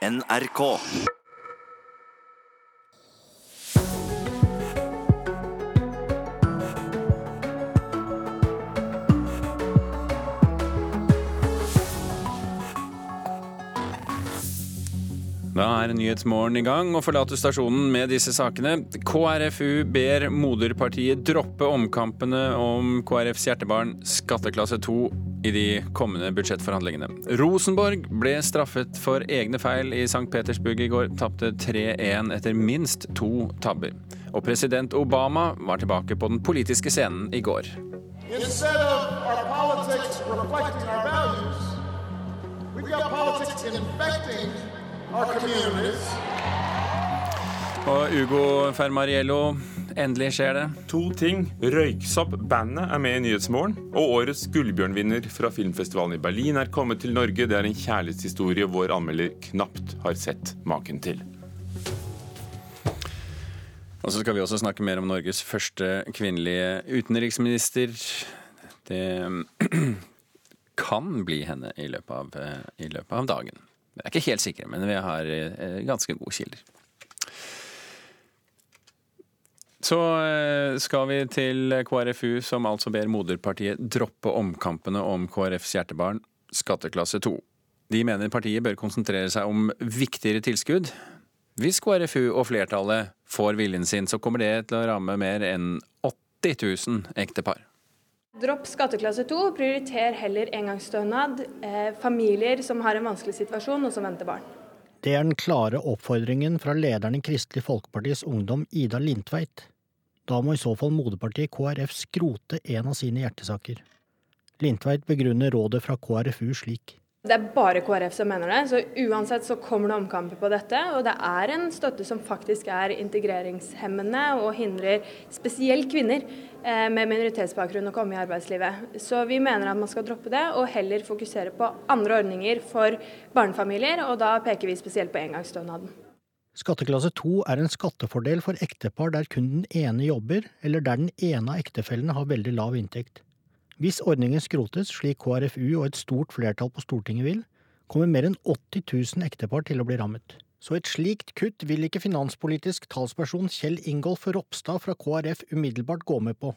NRK. Da er Nyhetsmorgen i gang og forlater stasjonen med disse sakene. KrFU ber moderpartiet droppe omkampene om KrFs hjertebarn skatteklasse 2 i de kommende budsjettforhandlingene. Rosenborg ble straffet for egne feil i St. Petersburg i går. Tapte 3-1 etter minst to tabber. Og president Obama var tilbake på den politiske scenen i går. Og Ugo Fermariello, endelig skjer det. To ting. Røyksopp-bandet er med i Nyhetsmorgen. Og årets Gullbjørnvinner fra filmfestivalen i Berlin er kommet til Norge. Det er en kjærlighetshistorie vår anmelder knapt har sett maken til. Og så skal vi også snakke mer om Norges første kvinnelige utenriksminister. Det kan bli henne i løpet av, i løpet av dagen. Vi er ikke helt sikre, men vi har eh, ganske gode kilder. Så eh, skal vi til KrFU, som altså ber moderpartiet droppe omkampene om KrFs hjertebarn, skatteklasse 2. De mener partiet bør konsentrere seg om viktigere tilskudd. Hvis KrFU og flertallet får viljen sin, så kommer det til å ramme mer enn 80 000 ektepar. Dropp skatteklasse 2, prioriter heller engangsstønad, eh, familier som har en vanskelig situasjon og som venter barn. Det er den klare oppfordringen fra lederen i Kristelig Folkepartis Ungdom, Ida Lindtveit. Da må i så fall moderpartiet KrF skrote en av sine hjertesaker. Lindtveit begrunner rådet fra KrFU slik. Det er bare KrF som mener det, så uansett så kommer det omkamper på dette. Og det er en støtte som faktisk er integreringshemmende og hindrer spesielt kvinner eh, med minoritetsbakgrunn å komme i arbeidslivet. Så vi mener at man skal droppe det, og heller fokusere på andre ordninger for barnefamilier. Og da peker vi spesielt på engangsstønaden. Skatteklasse 2 er en skattefordel for ektepar der kun den ene jobber, eller der den ene av ektefellene har veldig lav inntekt. Hvis ordningen skrotes, slik KrFU og et stort flertall på Stortinget vil, kommer mer enn 80 000 ektepar til å bli rammet. Så et slikt kutt vil ikke finanspolitisk talsperson Kjell Ingolf Ropstad fra KrF umiddelbart gå med på.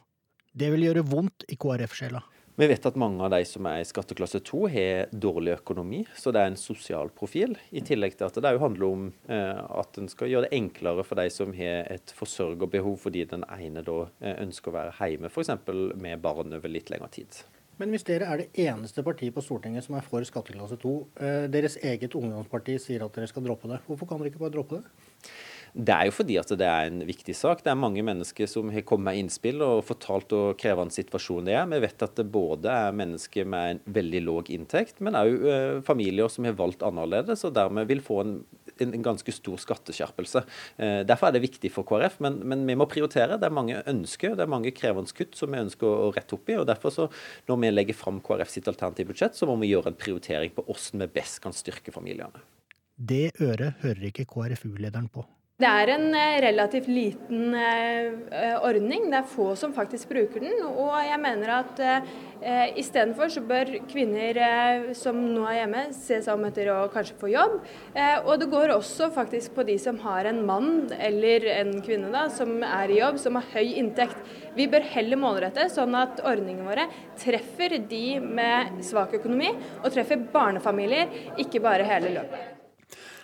Det vil gjøre vondt i KrF-sjela. Vi vet at mange av de som er i skatteklasse 2 har dårlig økonomi, så det er en sosial profil. I tillegg til at det handler om eh, at en skal gjøre det enklere for de som har et forsørgerbehov fordi den ene da eh, ønsker å være hjemme, f.eks. med barn over litt lengre tid. Men hvis dere er det eneste partiet på Stortinget som er for skatteklasse 2, eh, deres eget ungdomsparti sier at dere skal droppe det, hvorfor kan dere ikke bare droppe det? Det er jo fordi at det er en viktig sak. Det er mange mennesker som har kommet med innspill og fortalt hvor krevende situasjonen det er. Vi vet at det både er mennesker med en veldig låg inntekt, men òg uh, familier som har valgt annerledes og dermed vil få en, en, ganske stor skatteskjerpelse. Uh, derfor er det viktig for KrF, men, men, vi må prioritere. Det er mange ønsker, det er mange krevende kutt som vi ønsker å, å rette opp i. og derfor så Når vi legger fram KrF sitt alternative budsjett, så må vi gjøre en prioritering på hvordan vi best kan styrke familiene. Det øret hører ikke KrFU-lederen på. Det er en eh, relativt liten eh, ordning. Det er få som faktisk bruker den. Og jeg mener at eh, istedenfor så bør kvinner eh, som nå er hjemme, se seg om etter å kanskje få jobb. Eh, og det går også faktisk på de som har en mann eller en kvinne da, som er i jobb, som har høy inntekt. Vi bør heller målrette sånn at ordningene våre treffer de med svak økonomi, og treffer barnefamilier, ikke bare hele løpet.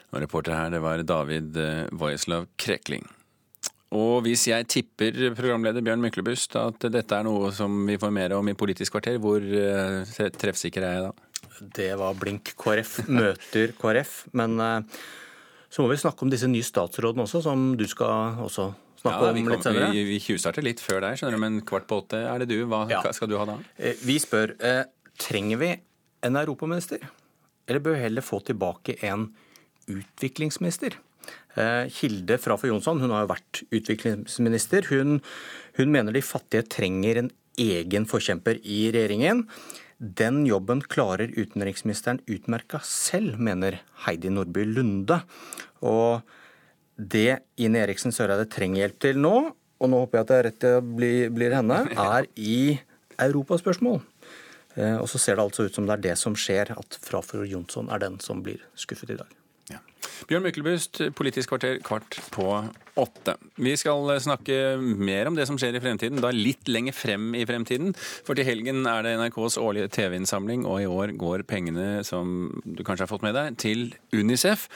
Og reporter her, det var David eh, Voislav Krekling. Og hvis jeg tipper programleder Bjørn Myklebust at dette er noe som vi får mer om i Politisk kvarter, hvor eh, treffsikker er jeg da? Det var blink KrF møter KrF. Men eh, så må vi snakke om disse nye statsrådene også, som du skal også snakke Ja, om vi, litt kom, senere. vi, vi tjuvstarter litt før deg, skjønner du, men kvart på åtte er det du. Hva Ja. skal du ha da? Vi spør eh, trenger vi en europaminister, eller bør vi heller få tilbake en utviklingsminister? Eh, Hilde Frafjord Jonsson hun har jo vært utviklingsminister. Hun, hun mener de fattige trenger en egen forkjemper i regjeringen. Den jobben klarer utenriksministeren utmerka selv, mener Heidi Nordby Lunde. Og det Ine Eriksen Søreide trenger hjelp til nå, og nå håper jeg at det er rett til bli, blir henne, er i europaspørsmål. Eh, Og så ser det altså ut som det er det som skjer, at Frafjord Jonsson er den som blir skuffet i dag. Bjørn Myklebust, Politisk kvarter kvart på åtte. Vi skal snakke mer om det som skjer i fremtiden, da litt lenger frem i fremtiden. For til helgen er det NRKs årlige TV-innsamling, og i år går pengene, som du kanskje har fått med deg, til Unicef.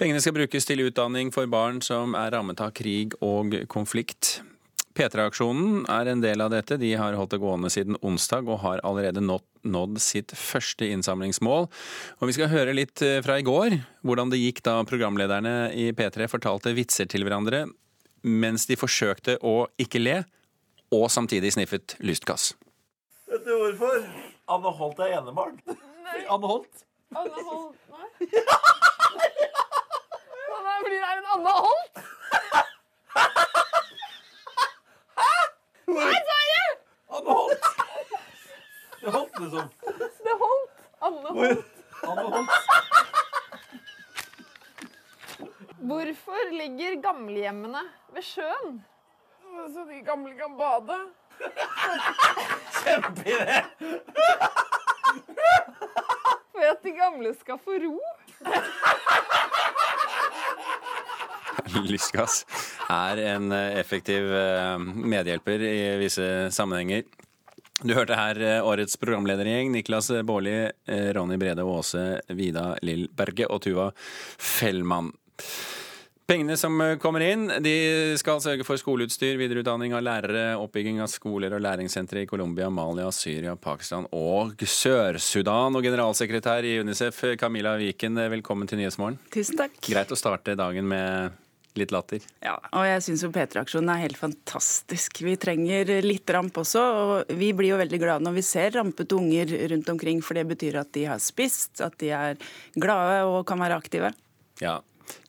Pengene skal brukes til utdanning for barn som er rammet av krig og konflikt. P3-aksjonen er en del av dette. De har holdt det gående siden onsdag og har allerede nådd, sitt første innsamlingsmål. Og vi skal høre litt eh, fra i går, hvordan det gikk da programlederne i P3 fortalte vitser til hverandre mens de forsøkte å ikke le, og samtidig sniffet lystgass. Vet du hvorfor? Anne Holt er enebarn. Anne Holt. Anne Holt Nei. Ja! Ja! Fordi det er en Anne Holt? Nei, sa jeg! Anne Holt. Det holdt, liksom. Det holdt. Anne Holt. Anne Holt. Hvorfor ligger gamlehjemmene ved sjøen? Så de gamle kan bade. Kjempeidé! For at de gamle skal få ro. Lystgass er en eh, effektiv eh, medhjelper i visse sammenhenger. Du hørte her eh, årets programledergjeng. Niklas Baarli, Ronny Brede Aase, Vida Lill Berge og Tuva Fellmann. Pengene som kommer inn, de skal sørge for skoleutstyr, videreutdanning av lærere, oppbygging av skoler og læringssentre i Colombia, Malia, Syria, Pakistan og Sør-Sudan. Og generalsekretær i UNICEF, Camilla Wiken, velkommen til Nyhetsmorgen. Tusen takk. Greit å starte dagen med litt latter. Ja, og jeg syns jo P3-aksjonen er helt fantastisk. Vi trenger litt ramp også, og vi blir jo veldig glade når vi ser rampete unger rundt omkring, for det betyr at de har spist, at de er glade og kan være aktive. Ja.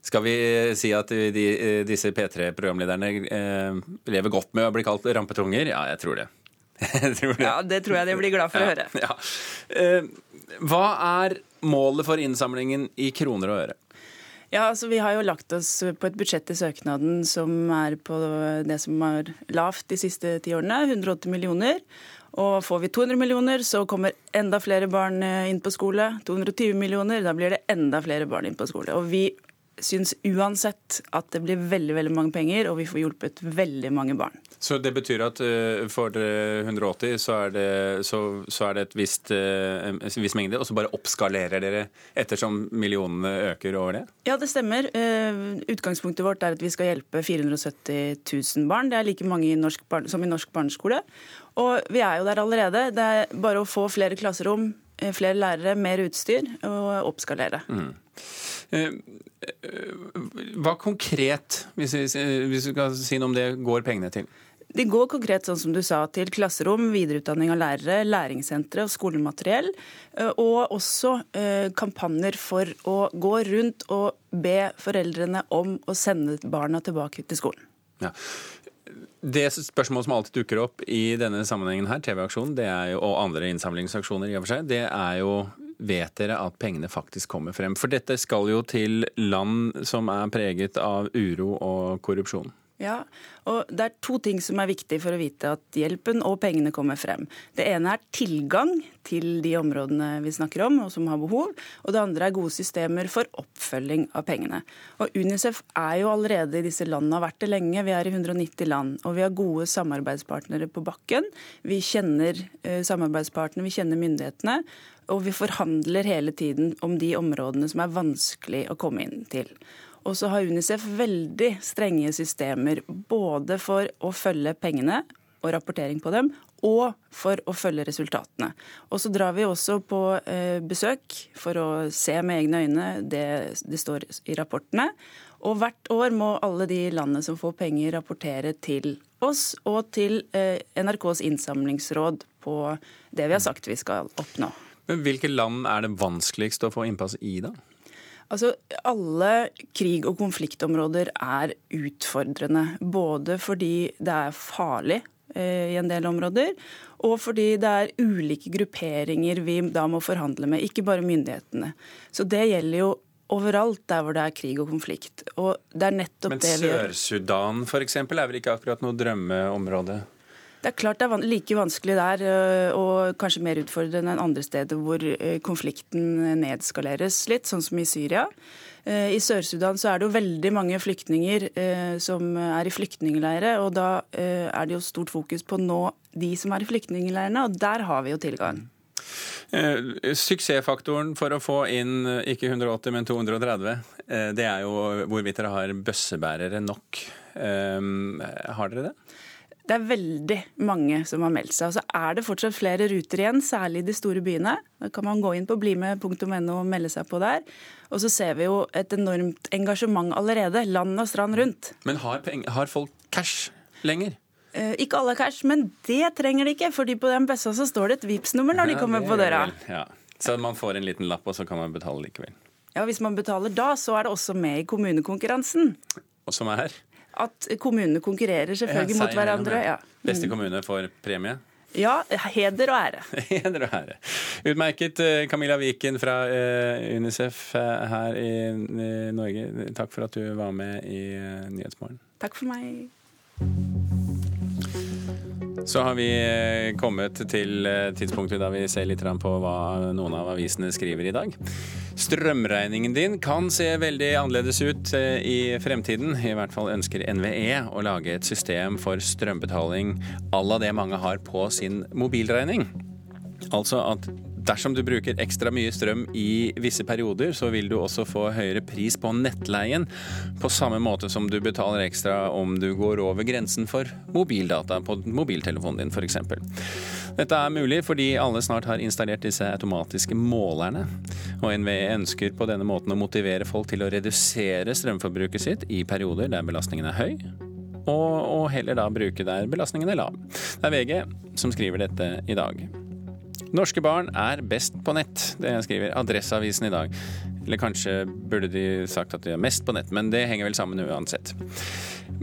Skal vi si at de, disse P3-programlederne eh, lever godt med å bli kalt rampetunger? Ja, jeg tror det. jeg tror det. Ja, det tror jeg de blir glad for ja, å høre. Ja. Eh, hva er målet for innsamlingen i kroner og øre? Ja, altså Vi har jo lagt oss på et budsjett i søknaden som er på det som er lavt de siste ti årene, 180 millioner. Og får vi 200 millioner, så kommer enda flere barn inn på skole. 220 millioner, da blir det enda flere barn inn på skole. Og vi syns uansett at det blir veldig veldig mange penger, og vi får hjulpet veldig mange barn. Så det betyr at uh, for 180 så er det, så, så er det et visst, uh, en viss mengde, og så bare oppskalerer dere ettersom millionene øker over det? Ja, det stemmer. Uh, utgangspunktet vårt er at vi skal hjelpe 470 000 barn. Det er like mange i norsk, som i norsk barneskole. Og vi er jo der allerede. Det er bare å få flere klasserom, flere lærere, mer utstyr og oppskalere. Mm. Hva konkret, hvis vi, skal si noe om det, går pengene til? De går konkret sånn som du sa, til klasserom, videreutdanning av lærere, læringssentre og skolemateriell. Og også kampanjer for å gå rundt og be foreldrene om å sende barna tilbake til skolen. Ja. Det spørsmålet som alltid dukker opp i denne sammenhengen her, TV-aksjonen, og andre innsamlingsaksjoner i og for seg, det er jo vet dere at pengene faktisk kommer frem? For dette skal jo til land som er preget av uro og korrupsjon. Ja, og Det er to ting som er viktig for å vite at hjelpen og pengene kommer frem. Det ene er tilgang til de områdene vi snakker om og som har behov. Og det andre er gode systemer for oppfølging av pengene. Og Unicef er jo allerede i disse landene, har vært det lenge. Vi er i 190 land. Og vi har gode samarbeidspartnere på bakken. Vi kjenner eh, samarbeidspartnere, vi kjenner myndighetene. Og vi forhandler hele tiden om de områdene som er vanskelig å komme inn til. Og så har Unicef veldig strenge systemer både for å følge pengene og rapportering på dem, og for å følge resultatene. Og så drar vi også på eh, besøk for å se med egne øyne det det står i rapportene. Og hvert år må alle de landene som får penger, rapportere til oss og til eh, NRKs innsamlingsråd på det vi har sagt vi skal oppnå. Men Hvilke land er det vanskeligst å få innpass i, da? Altså, Alle krig- og konfliktområder er utfordrende. Både fordi det er farlig eh, i en del områder, og fordi det er ulike grupperinger vi da må forhandle med, ikke bare myndighetene. Så det gjelder jo overalt der hvor det er krig og konflikt. Og det er nettopp Men det vi gjør. Men Sør-Sudan f.eks. er vel ikke akkurat noe drømmeområde? Det er klart det er like vanskelig der, øh, og kanskje mer utfordrende enn andre steder hvor øh, konflikten nedskaleres litt, sånn som i Syria. Eh, I Sør-Sudan så er det jo veldig mange flyktninger eh, som er i flyktningleire, og da eh, er det jo stort fokus på nå de som er i flyktningleirene, og der har vi jo tilgang. Eh, suksessfaktoren for å få inn eh, ikke 180, men 230, eh, det er jo hvorvidt dere har bøssebærere nok. Eh, har dere det? Det er veldig mange som har meldt seg. Og så er det fortsatt flere ruter igjen, særlig i de store byene. Da kan man gå inn på blime.no og melde seg på der. Og så ser vi jo et enormt engasjement allerede, land og strand rundt. Men har, har folk cash lenger? Eh, ikke alle har cash, men det trenger de ikke, fordi på den bøssa så står det et vips nummer når de kommer på døra. Ja. Så man får en liten lapp, og så kan man betale likevel. Ja, Hvis man betaler da, så er det også med i kommunekonkurransen. Og som er her? At kommunene konkurrerer selvfølgelig Ja, mot hverandre. ja. Beste kommune får premie. ja, heder og ære. Heder og ære. Utmerket. eh, Camilla Viken fra eh, Unicef eh, her i, Norge. Takk for at du var med i Nyhetsmorgen. Takk for meg. Så har vi eh, kommet til eh, tidspunktet da vi ser litt på hva noen av avisene skriver i dag. Strømregningen din kan se veldig annerledes ut eh, i fremtiden. I hvert fall ønsker NVE å lage et system for strømbetaling à la det mange har på sin mobilregning. Altså at dersom du bruker ekstra mye strøm i visse perioder, så vil du også få høyere pris på nettleien, på samme måte som du betaler ekstra om du går over grensen for mobildata på mobiltelefonen din f.eks. Dette er mulig fordi alle snart har installert disse automatiske målerne, og NVE ønsker på denne måten å motivere folk til å redusere strømforbruket sitt i perioder der belastningen er høy, og, og heller da bruke der belastningen er lav. Det er VG som skriver dette i dag. Norske barn er best på nett, det skriver Adresseavisen i dag. Eller kanskje burde de sagt at de er mest på nett, men det henger vel sammen uansett.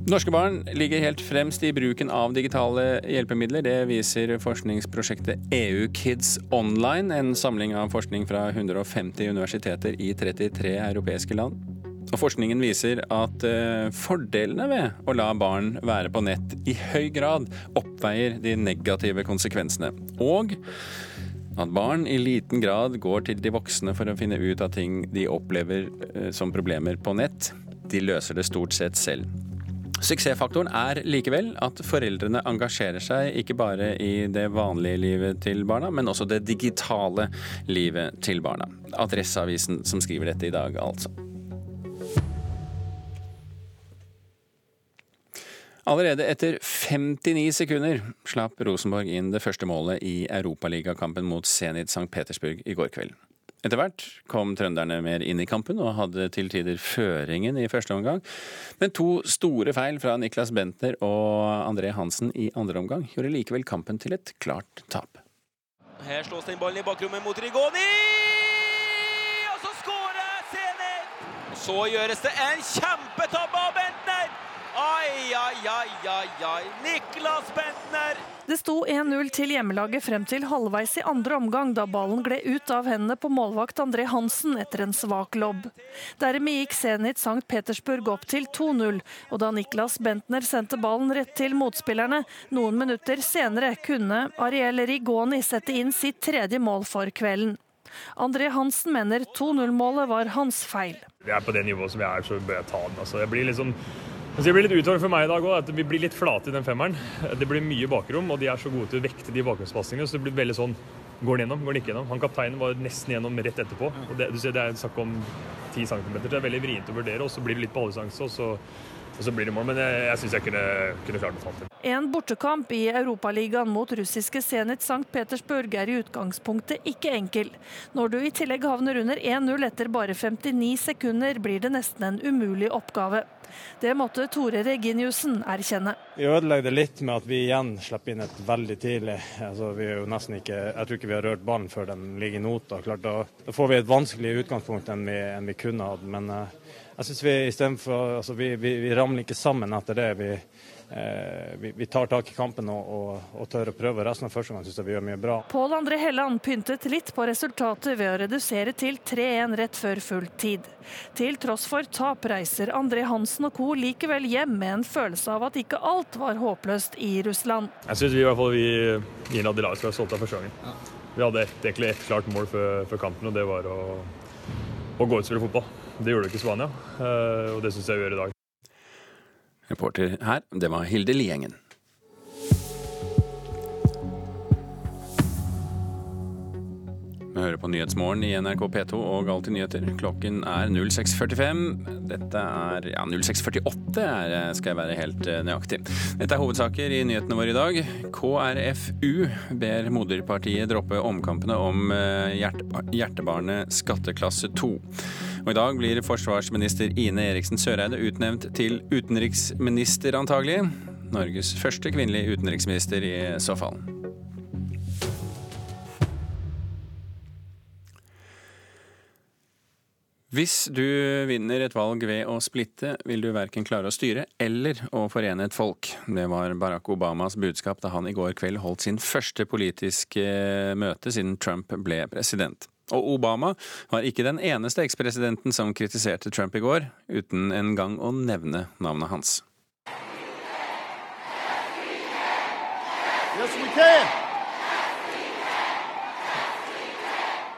Norske barn ligger helt fremst i bruken av digitale hjelpemidler. Det viser forskningsprosjektet EU Kids Online, en samling av forskning fra 150 universiteter i 33 europeiske land. Og Forskningen viser at eh, fordelene ved å la barn være på nett i høy grad oppveier de negative konsekvensene. Og at barn i liten grad går til de voksne for å finne ut av ting de opplever eh, som problemer på nett. De løser det stort sett selv. Suksessfaktoren er likevel at foreldrene engasjerer seg ikke bare i det vanlige livet til barna, men også det digitale livet til barna. Adresseavisen som skriver dette i dag, altså. Allerede etter 59 sekunder slapp Rosenborg inn det første målet i Europaligakampen mot Zenit St. Petersburg i går kveld. Etter hvert kom trønderne mer inn i kampen og hadde til tider føringen i første omgang. Men to store feil fra Niklas Bentner og André Hansen i andre omgang gjorde likevel kampen til et klart tap. Her slås den ballen i bakrommet mot Rigoni! Og så skårer Zenit! Så gjøres det en kjempetabbe av Bentner! Ai, ai, ai, ai, ai. Niklas Bentner! Det sto 1-0 til hjemmelaget frem til halvveis i andre omgang, da ballen gled ut av hendene på målvakt André Hansen etter en svak lobb. Dermed gikk Zenit St. Petersburg opp til 2-0, og da Niklas Bentner sendte ballen rett til motspillerne, noen minutter senere kunne Ariel Rigoni sette inn sitt tredje mål for kvelden. André Hansen mener 2-0-målet var hans feil. Vi er på det nivået som vi er, så bør jeg ta den. Altså, jeg blir litt sånn Det blir litt utfordrende for meg i dag òg, at vi blir litt flate i den femmeren. Det blir mye bakrom, og de er så gode til å vekte de bakgromspasningene. Så det blir veldig sånn Går den gjennom, går den ikke gjennom? Han kapteinen var nesten gjennom rett etterpå. og Det, du ser, det er snakk om 10 cm, så det er veldig vrient å vurdere. Og så blir det litt på halvdistanse, og, og så blir det mål. Men jeg, jeg syns jeg kunne, kunne klart å ta den. En bortekamp i Europaligaen mot russiske Zenit St. Petersburg er i utgangspunktet ikke enkel. Når du i tillegg havner under 1-0 etter bare 59 sekunder, blir det nesten en umulig oppgave. Det måtte Tore Reginiussen erkjenne. Vi ødelegger det litt med at vi igjen slipper inn et veldig tidlig. Altså, vi er jo nesten ikke, jeg tror ikke vi har rørt ballen før den ligger i nota. Klart, da, da får vi et vanskeligere utgangspunkt enn vi, enn vi kunne hatt. Men eh, jeg syns vi istedenfor altså, vi, vi, vi ramler ikke sammen etter det. Vi, eh, vi, vi tar tak i kampen og, og, og tør å prøve. Resten av første gang syns jeg vi gjør mye bra. Pål André Helland pyntet litt på resultatet ved å redusere til 3-1 rett før full tid. Til tross for tap reiser André Hansen og co. likevel hjem med en følelse av at ikke alt var håpløst i Russland. Jeg syns vi i hvert fall vi innad i laget ha solgt av første gangen. Vi hadde et, egentlig ett klart mål før, før kampen, og det var å, å gå ut og spille fotball. Det gjorde det ikke i Spania, eh, og det syns jeg vi gjør i dag. Reporter her, det var Hilde Liengen. Vi hører på Nyhetsmorgen i NRK P2 og Alltid nyheter. Klokken er 06.45. Dette er ja, 06.48 er, skal jeg være helt eh, nøyaktig. Dette er hovedsaker i nyhetene våre i dag. KrFU ber moderpartiet droppe omkampene om eh, hjerte, hjertebarnet skatteklasse 2. Og I dag blir forsvarsminister Ine Eriksen Søreide utnevnt til utenriksminister, antagelig. Norges første kvinnelige utenriksminister i så fall. Hvis du vinner et valg ved å splitte, vil du verken klare å styre eller å forene et folk. Det var Barack Obamas budskap da han i går kveld holdt sin første politiske møte siden Trump ble president. Og Obama var ikke den eneste ekspresidenten som kritiserte Trump i går, uten en gang å nevne navnet hans. Yes, we can.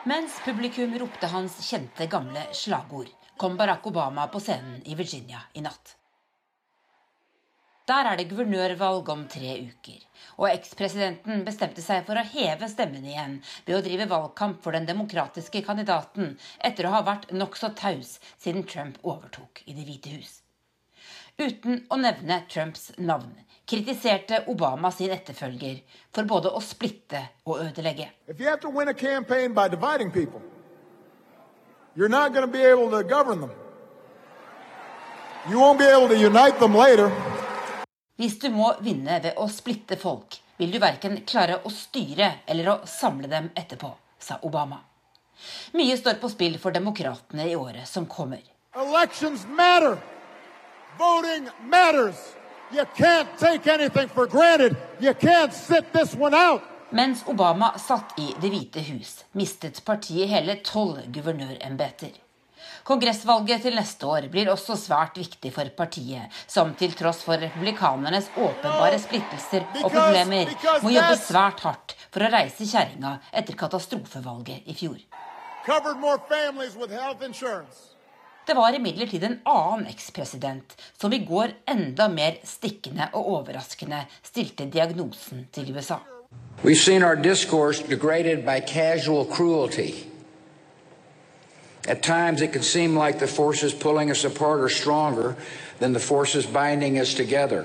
Mens publikum ropte hans kjente gamle slagord, kom Barack Obama på scenen i Virginia i natt. Der er det guvernørvalg om tre uker, og ekspresidenten bestemte seg for å heve stemmen igjen ved å drive valgkamp for den demokratiske kandidaten etter å ha vært nokså taus siden Trump overtok i Det hvite hus. Uten å nevne Trumps navn kritiserte Obama sin etterfølger for både å splitte og ødelegge. People, you're not going to be able to govern them. You won't be able to unite them later. Hvis du må vinne ved å splitte folk, vil du verken klare å styre eller å samle dem etterpå, sa Obama. Mye står på spill for demokratene i året som kommer. Elections matter. Voting matters. You can't take anything for granted. You can't sit this one out. Mens Obama satt i Det hvite hus, mistet partiet hele tolv guvernørembeter. Kongressvalget til neste år blir også svært viktig for partiet, som til tross for republikanernes åpenbare splittelser og problemer må jobbe svært hardt for å reise kjerringa etter katastrofevalget i fjor. Det var imidlertid en annen ekspresident som i går enda mer stikkende og overraskende stilte diagnosen til USA. We've seen our discourse degraded by casual cruelty. At times, it can seem like the forces pulling us apart are stronger than the forces binding us together.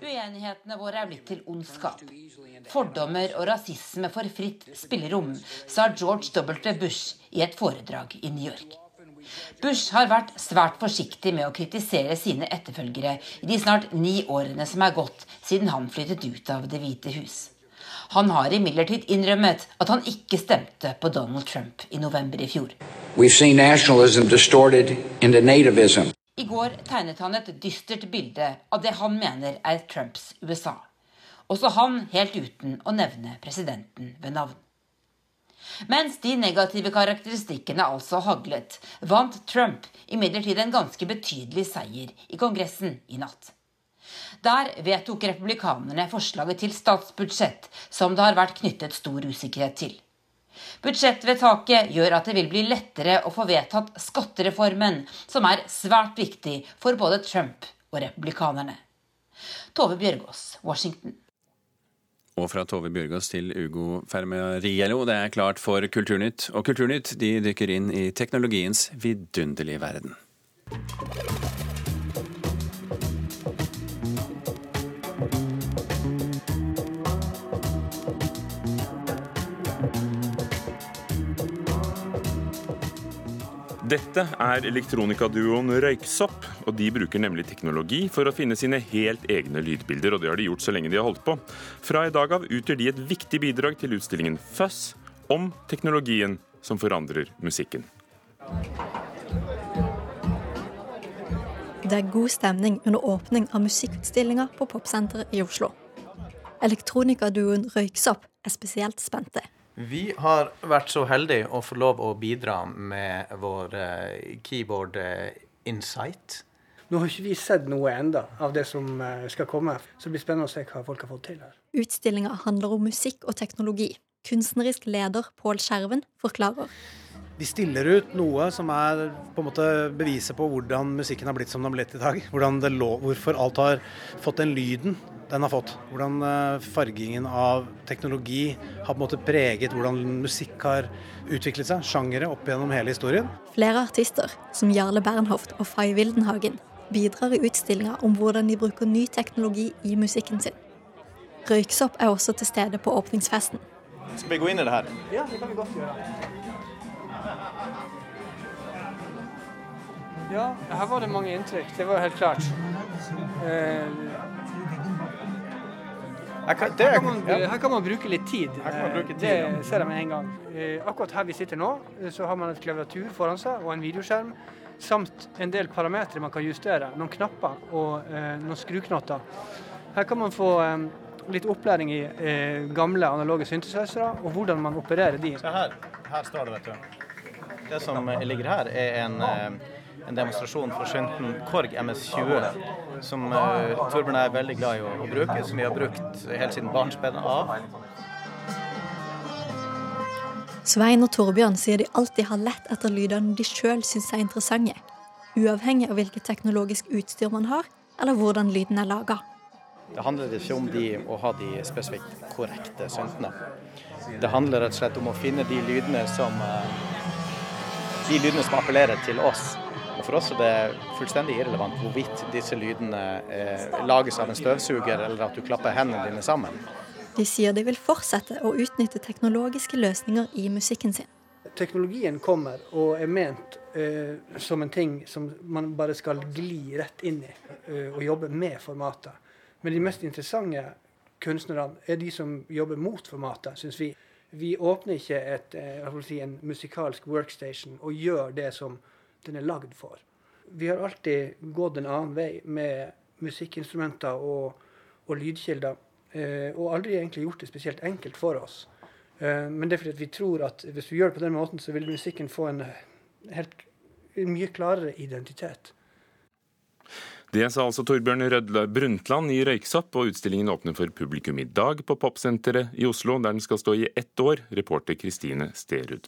Uenighetene våre er blitt til ondskap. Fordommer og rasisme får fritt spillerom, sa George W. Bush i et foredrag i New York. Bush har vært svært forsiktig med å kritisere sine etterfølgere i de snart ni årene som er gått siden han flyttet ut av Det hvite hus. Han har imidlertid innrømmet at han ikke stemte på Donald Trump i november i fjor. I går tegnet han et dystert bilde av det han mener er Trumps USA. Også han helt uten å nevne presidenten ved navn. Mens de negative karakteristikkene altså haglet, vant Trump imidlertid en ganske betydelig seier i Kongressen i natt. Der vedtok republikanerne forslaget til statsbudsjett, som det har vært knyttet stor usikkerhet til. Budsjettvedtaket gjør at det vil bli lettere å få vedtatt skattereformen, som er svært viktig for både Trump og republikanerne. Tove Bjørgaas, Washington. Og fra Tove Bjørgaas til Ugo Fermariello, det er klart for Kulturnytt. Og Kulturnytt de dykker inn i teknologiens vidunderlige verden. Dette er elektronikaduoen Røyksopp, og de bruker nemlig teknologi for å finne sine helt egne lydbilder, og det har de gjort så lenge de har holdt på. Fra i dag av utgjør de et viktig bidrag til utstillingen Fuzz om teknologien som forandrer musikken. Det er god stemning under åpning av musikkutstillinga på Popsenteret i Oslo. Elektronikaduoen Røyksopp er spesielt spente. Vi har vært så heldige å få lov å bidra med vår keyboard Insight. Nå har ikke vi sett noe enda av det som skal komme, så det blir spennende å se hva folk har fått til her. Utstillinga handler om musikk og teknologi. Kunstnerisk leder Pål Skjerven forklarer. De stiller ut noe som er på en måte beviset på hvordan musikken har blitt som den har blitt i dag. Lå, hvorfor alt har fått den lyden den har fått. Hvordan eh, fargingen av teknologi har på en måte preget hvordan musikk har utviklet seg, sjangere opp gjennom hele historien. Flere artister, som Jarle Bernhoft og Fay Wildenhagen, bidrar i utstillinga om hvordan de bruker ny teknologi i musikken sin. Røyksopp er også til stede på åpningsfesten. Skal vi gå inn i det her? Ja, det kan vi godt gjøre. Ja, her var det mange inntrykk. Det var helt klart. Eh, her kan, man, her kan, man, bruke litt tid. Bruke tid det ser jeg med en gang. Eh, akkurat her vi sitter nå, så har man et klaviatur foran seg og en videoskjerm. Samt en del parametere man kan justere. Noen knapper og eh, noen skruknotter. Her kan man få litt opplæring i gamle analoge syntesøsere og hvordan man opererer de. Se her. Her står det, vet du. Det som ligger her, er en en demonstrasjon for synten Korg MS20, som uh, Torbjørn er veldig glad i å, å, bruke, som vi har brukt helt siden barnsben av. Svein og Torbjørn sier de alltid har lett etter lydene de sjøl syns er interessante, uavhengig av hvilket teknologisk utstyr man har, eller hvordan lyden er laga. Det handler ikke om de, å ha de spesifikt korrekte syntene. Det handler rett og slett om å finne de lydene som, eh, de lydene som appellerer til oss og For oss er det fullstendig irrelevant hvorvidt disse lydene eh, lages av en støvsuger eller at du klapper hendene dine sammen. De sier de vil fortsette å utnytte teknologiske løsninger i musikken sin. Teknologien kommer og er ment uh, som en ting som man bare skal gli rett inn i uh, og jobbe med formatet. Men de mest interessante kunstnerne er de som jobber mot formatet, syns vi. Vi åpner ikke et, uh, si, en musikalsk workstation og gjør det som den er lagd for. Vi har alltid gått en annen vei med musikkinstrumenter og, og lydkilder. Eh, og aldri egentlig gjort det spesielt enkelt for oss. Eh, men det er fordi vi tror at hvis vi gjør det på den måten, så vil musikken få en helt en mye klarere identitet. Det sa altså Torbjørn Rødle Brundtland i Røyksopp, og utstillingen åpner for publikum i dag på Popsenteret i Oslo, der den skal stå i ett år. Reporter Kristine Sterud.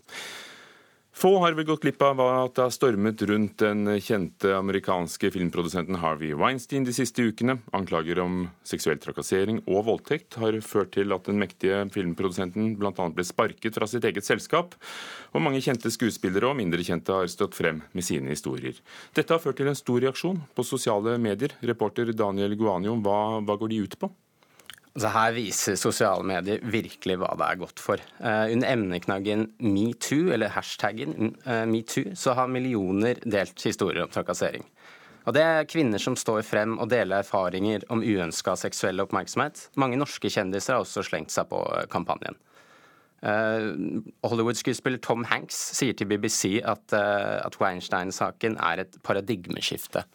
Få har vel gått glipp av at det har stormet rundt den kjente amerikanske filmprodusenten Harvey Weinstein de siste ukene. Anklager om seksuell trakassering og voldtekt har ført til at den mektige filmprodusenten bl.a. ble sparket fra sitt eget selskap, og mange kjente skuespillere og mindre kjente har stått frem med sine historier. Dette har ført til en stor reaksjon på sosiale medier. Reporter Daniel Guanio, hva, hva går de ut på? Altså her viser sosiale medier virkelig hva det er godt for. Uh, under emneknaggen metoo, eller hashtaggen uh, metoo, så har millioner delt historier om trakassering. Og Det er kvinner som står frem og deler erfaringer om uønska seksuell oppmerksomhet. Mange norske kjendiser har også slengt seg på eh, kampanjen. Uh, Hollywood-skuespiller Tom Hanks sier til BBC at, at Weinstein-saken er et paradigmeskifte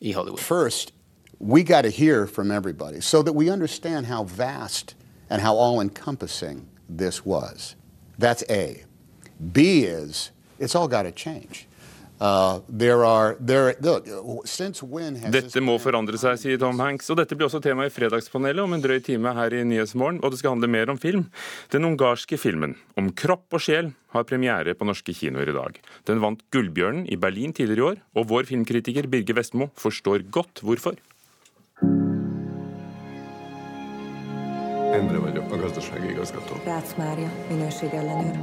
i Hollywood. First, we got to hear from everybody so that we understand how vast and how all encompassing this was. That's A. B is it's all got to change. Uh, there are, there, look, dette må forandre seg, sier Tom Hanks. Og dette blir også tema i Fredagspanelet om en drøy time her i Nyhetsmorgen. Og det skal handle mer om film. Den ungarske filmen om kropp og sjel har premiere på norske kinoer i dag. Den vant Gullbjørnen i Berlin tidligere i år, og vår filmkritiker Birger Vestmo forstår godt hvorfor. Endre vagyok, a gazdasági igazgató. Rácz Mária, minőségellenőr.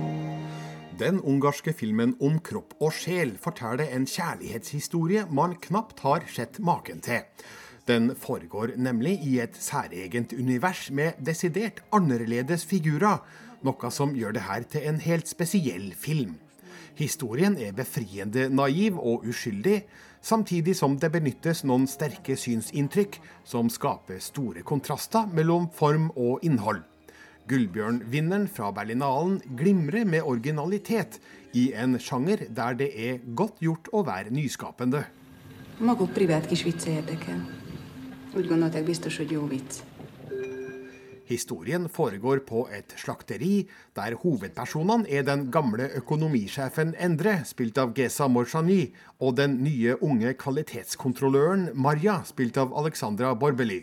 Den ungarske filmen Om kropp og sjel forteller en kjærlighetshistorie man knapt har sett maken til. Den foregår nemlig i et særegent univers med desidert annerledes figurer, noe som gjør det her til en helt spesiell film. Historien er befriende naiv og uskyldig, samtidig som det benyttes noen sterke synsinntrykk som skaper store kontraster mellom form og innhold. Gullbjørn-vinneren fra Berlinalen glimrer med originalitet i en sjanger der det er godt gjort å være nyskapende. Historien foregår på et slakteri, der hovedpersonene er den gamle økonomisjefen Endre, spilt av Gesa Morshani, og den nye unge kvalitetskontrolløren Marja, spilt av Alexandra Borbeli.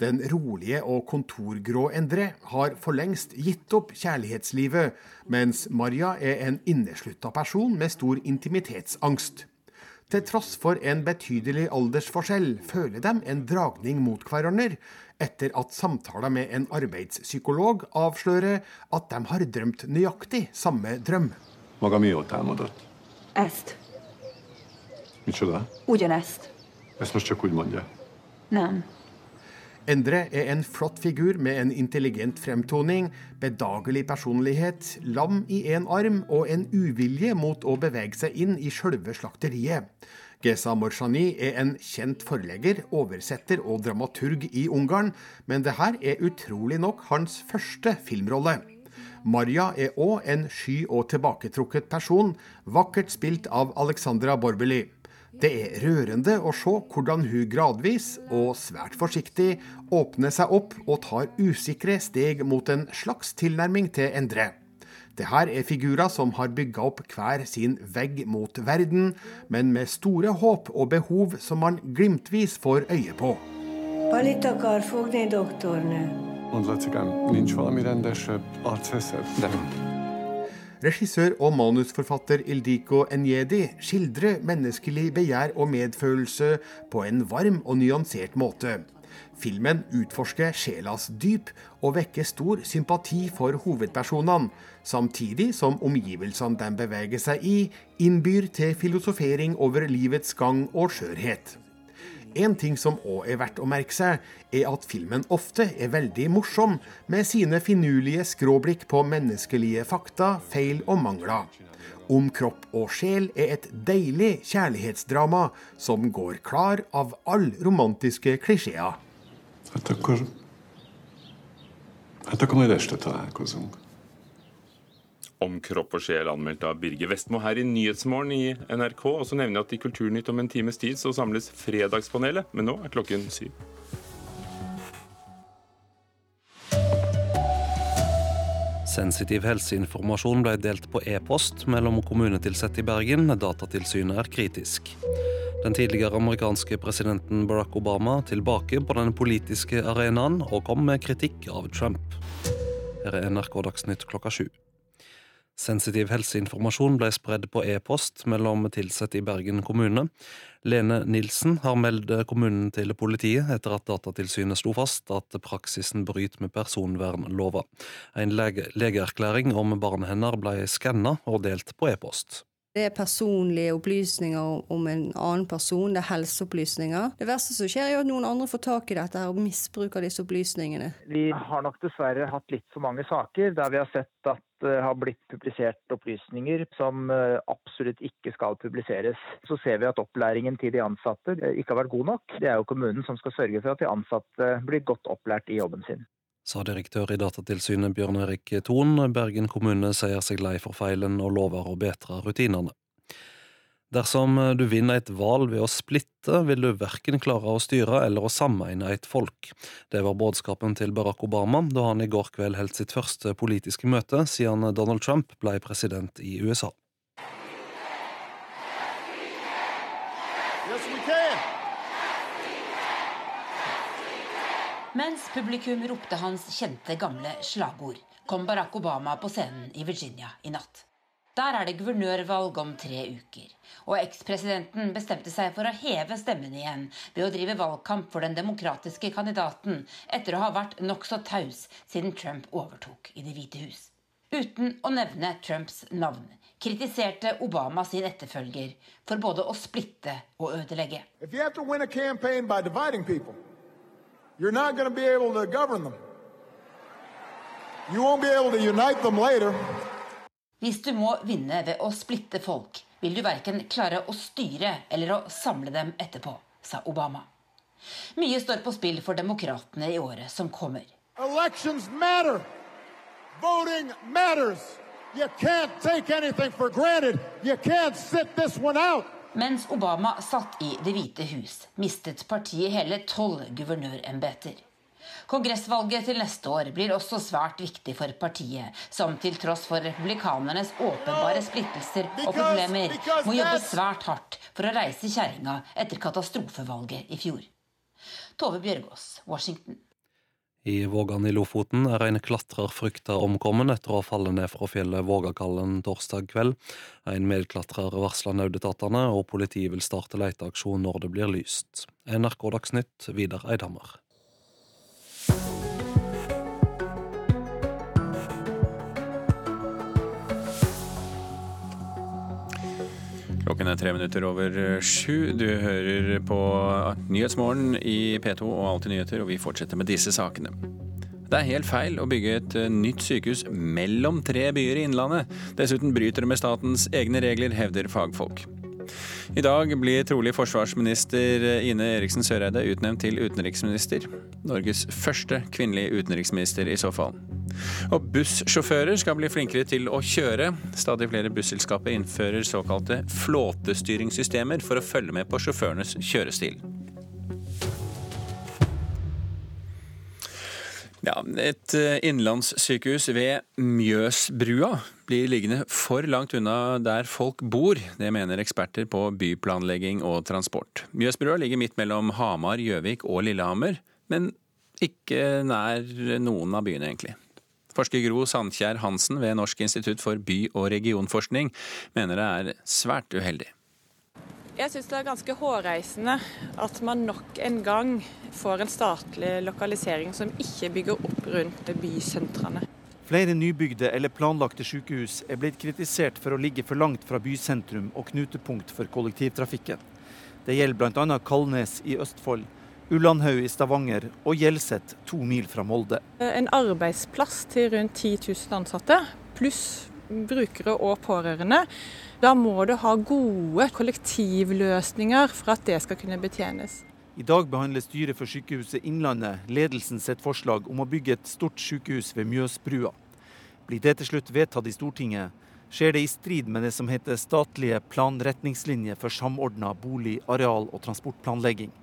Den rolige og kontorgrå Endre har for lengst gitt opp kjærlighetslivet, mens Maria er en inneslutta person med stor intimitetsangst. Til tross for en betydelig aldersforskjell føler de en dragning mot hverandre, etter at samtaler med en arbeidspsykolog avslører at de har drømt nøyaktig samme drøm. Maga mióta álmodott? Ezt. Micsoda? Ugyanezt. Ezt most csak úgy mondja. Nem. Endre er en flott figur med en intelligent fremtoning, bedagelig personlighet, lam i én arm og en uvilje mot å bevege seg inn i sjølve slakteriet. Gesa Morsani er en kjent forlegger, oversetter og dramaturg i Ungarn, men det her er utrolig nok hans første filmrolle. Marja er òg en sky og tilbaketrukket person, vakkert spilt av Alexandra Borbeli. Det er rørende å se hvordan hun gradvis, og svært forsiktig, åpner seg opp og tar usikre steg mot en slags tilnærming til Endre. Det her er figurer som har bygga opp hver sin vegg mot verden, men med store håp og behov som man glimtvis får øye på. Palit akar fogni, doktornő. Mondd, Lacikám, nincs valami rendesebb arcfeszed? De Regissør og manusforfatter Ildiko Enyedi skildrer menneskelig begjær og medfølelse på en varm og nyansert måte. Filmen utforsker sjelas dyp og vekker stor sympati for hovedpersonene, samtidig som omgivelsene de beveger seg i, innbyr til filosofering over livets gang og skjørhet. En ting som òg er verdt å merke seg, er at filmen ofte er veldig morsom, med sine finurlige skråblikk på menneskelige fakta, feil og mangler. Om kropp og sjel er et deilig kjærlighetsdrama som går klar av alle romantiske klisjeer. Akkor majd este találkozunk. Om kropp og sjel anmeldt av Birger Vestmo her i Nyhetsmorgen i NRK. Og så nevner jeg at i Kulturnytt om en times tid så samles Fredagspanelet, men nå er klokken syv. Sensitiv helseinformasjon ble delt på e-post mellom kommunetilsatte i Bergen. Datatilsynet er kritisk. Den tidligere amerikanske presidenten Barack Obama tilbake på den politiske arenaen og kom med kritikk av Trump. Her er NRK Dagsnytt klokka sju. Sensitiv helseinformasjon ble spredd på e-post mellom ansatte i Bergen kommune. Lene Nilsen har meldt kommunen til politiet etter at Datatilsynet slo fast at praksisen bryter med personvernlova. En lege legeerklæring om barnet hennes ble skanna og delt på e-post. Det er personlige opplysninger om en annen person, det er helseopplysninger. Det verste som skjer, er at noen andre får tak i dette og misbruker disse opplysningene. Vi har nok dessverre hatt litt for mange saker der vi har sett at det har blitt publisert opplysninger som eh, absolutt ikke skal publiseres. Så ser vi at opplæringen til de ansatte eh, ikke har vært god nok. Det er jo kommunen som skal sørge for at de ansatte blir godt opplært i jobben sin sa direktør i Datatilsynet Bjørn Erik Thon. Bergen kommune sier seg lei for feilen og lover å bedre rutinene. Dersom du vinner et valg ved å splitte, vil du verken klare å styre eller å sameine et folk. Det var budskapen til Barack Obama da han i går kveld holdt sitt første politiske møte siden Donald Trump ble president i USA. Mens publikum ropte hans kjente, gamle slagord, kom Barack Obama på scenen i Virginia i natt. Der er det guvernørvalg om tre uker, og ekspresidenten bestemte seg for å heve stemmen igjen ved å drive valgkamp for den demokratiske kandidaten etter å ha vært nokså taus siden Trump overtok i Det hvite hus. Uten å nevne Trumps navn kritiserte Obama sin etterfølger for både å splitte og ødelegge. If you have to win a campaign by dividing people, you're not going to be able to govern them. You won't be able to unite them later. Hvis du må vinne ved å splitte folk, vil du verken klare å styre eller å samle dem etterpå, sa Obama. Mye står på spill for demokratene i året som kommer. Elections matter. Voting matters. You can't take anything for granted. You can't sit this one out. Mens Obama satt i Det hvite hus, mistet partiet hele tolv guvernørembeter. Kongressvalget til neste år blir også svært viktig for partiet, som til tross for republikanernes åpenbare splittelser og problemer må jobbe svært hardt for å reise kjerringa etter katastrofevalget i fjor. Tove Bjørgaas, Washington. I Vågan i Lofoten er en klatrer frykta omkommen etter å ha fallet ned fra fjellet Vågakallen torsdag kveld. En medklatrer varsler nødetatene, og politiet vil starte leteaksjon når det blir lyst. NRK Dagsnytt, Vidar Eidhammer. Klokken er tre minutter over sju. Du hører på Nyhetsmorgen i P2 og Alltid nyheter, og vi fortsetter med disse sakene. Det er helt feil å bygge et nytt sykehus mellom tre byer i Innlandet. Dessuten bryter det med statens egne regler, hevder fagfolk. I dag blir trolig forsvarsminister Ine Eriksen Søreide utnevnt til utenriksminister. Norges første kvinnelige utenriksminister i så fall. Og bussjåfører skal bli flinkere til å kjøre. Stadig flere busselskaper innfører såkalte flåtestyringssystemer for å følge med på sjåførenes kjørestil. Ja, et eh, innlandssykehus ved Mjøsbrua blir liggende for langt unna der folk bor. Det mener eksperter på byplanlegging og transport. Mjøsbrua ligger midt mellom Hamar, Gjøvik og Lillehammer, men ikke nær noen av byene, egentlig. Forsker Gro Sandkjær Hansen ved Norsk institutt for by- og regionforskning mener det er svært uheldig. Jeg syns det er ganske hårreisende at man nok en gang får en statlig lokalisering som ikke bygger opp rundt bysentrene. Flere nybygde eller planlagte sykehus er blitt kritisert for å ligge for langt fra bysentrum og knutepunkt for kollektivtrafikken. Det gjelder bl.a. Kalnes i Østfold, Ullandhaug i Stavanger og Hjelset to mil fra Molde. En arbeidsplass til rundt 10 000 ansatte, pluss brukere og pårørende. Da må du ha gode kollektivløsninger for at det skal kunne betjenes. I dag behandler styret for Sykehuset Innlandet ledelsen sitt forslag om å bygge et stort sykehus ved Mjøsbrua. Blir det til slutt vedtatt i Stortinget, skjer det i strid med det som heter statlige planretningslinjer for samordna bolig-, areal- og transportplanlegging.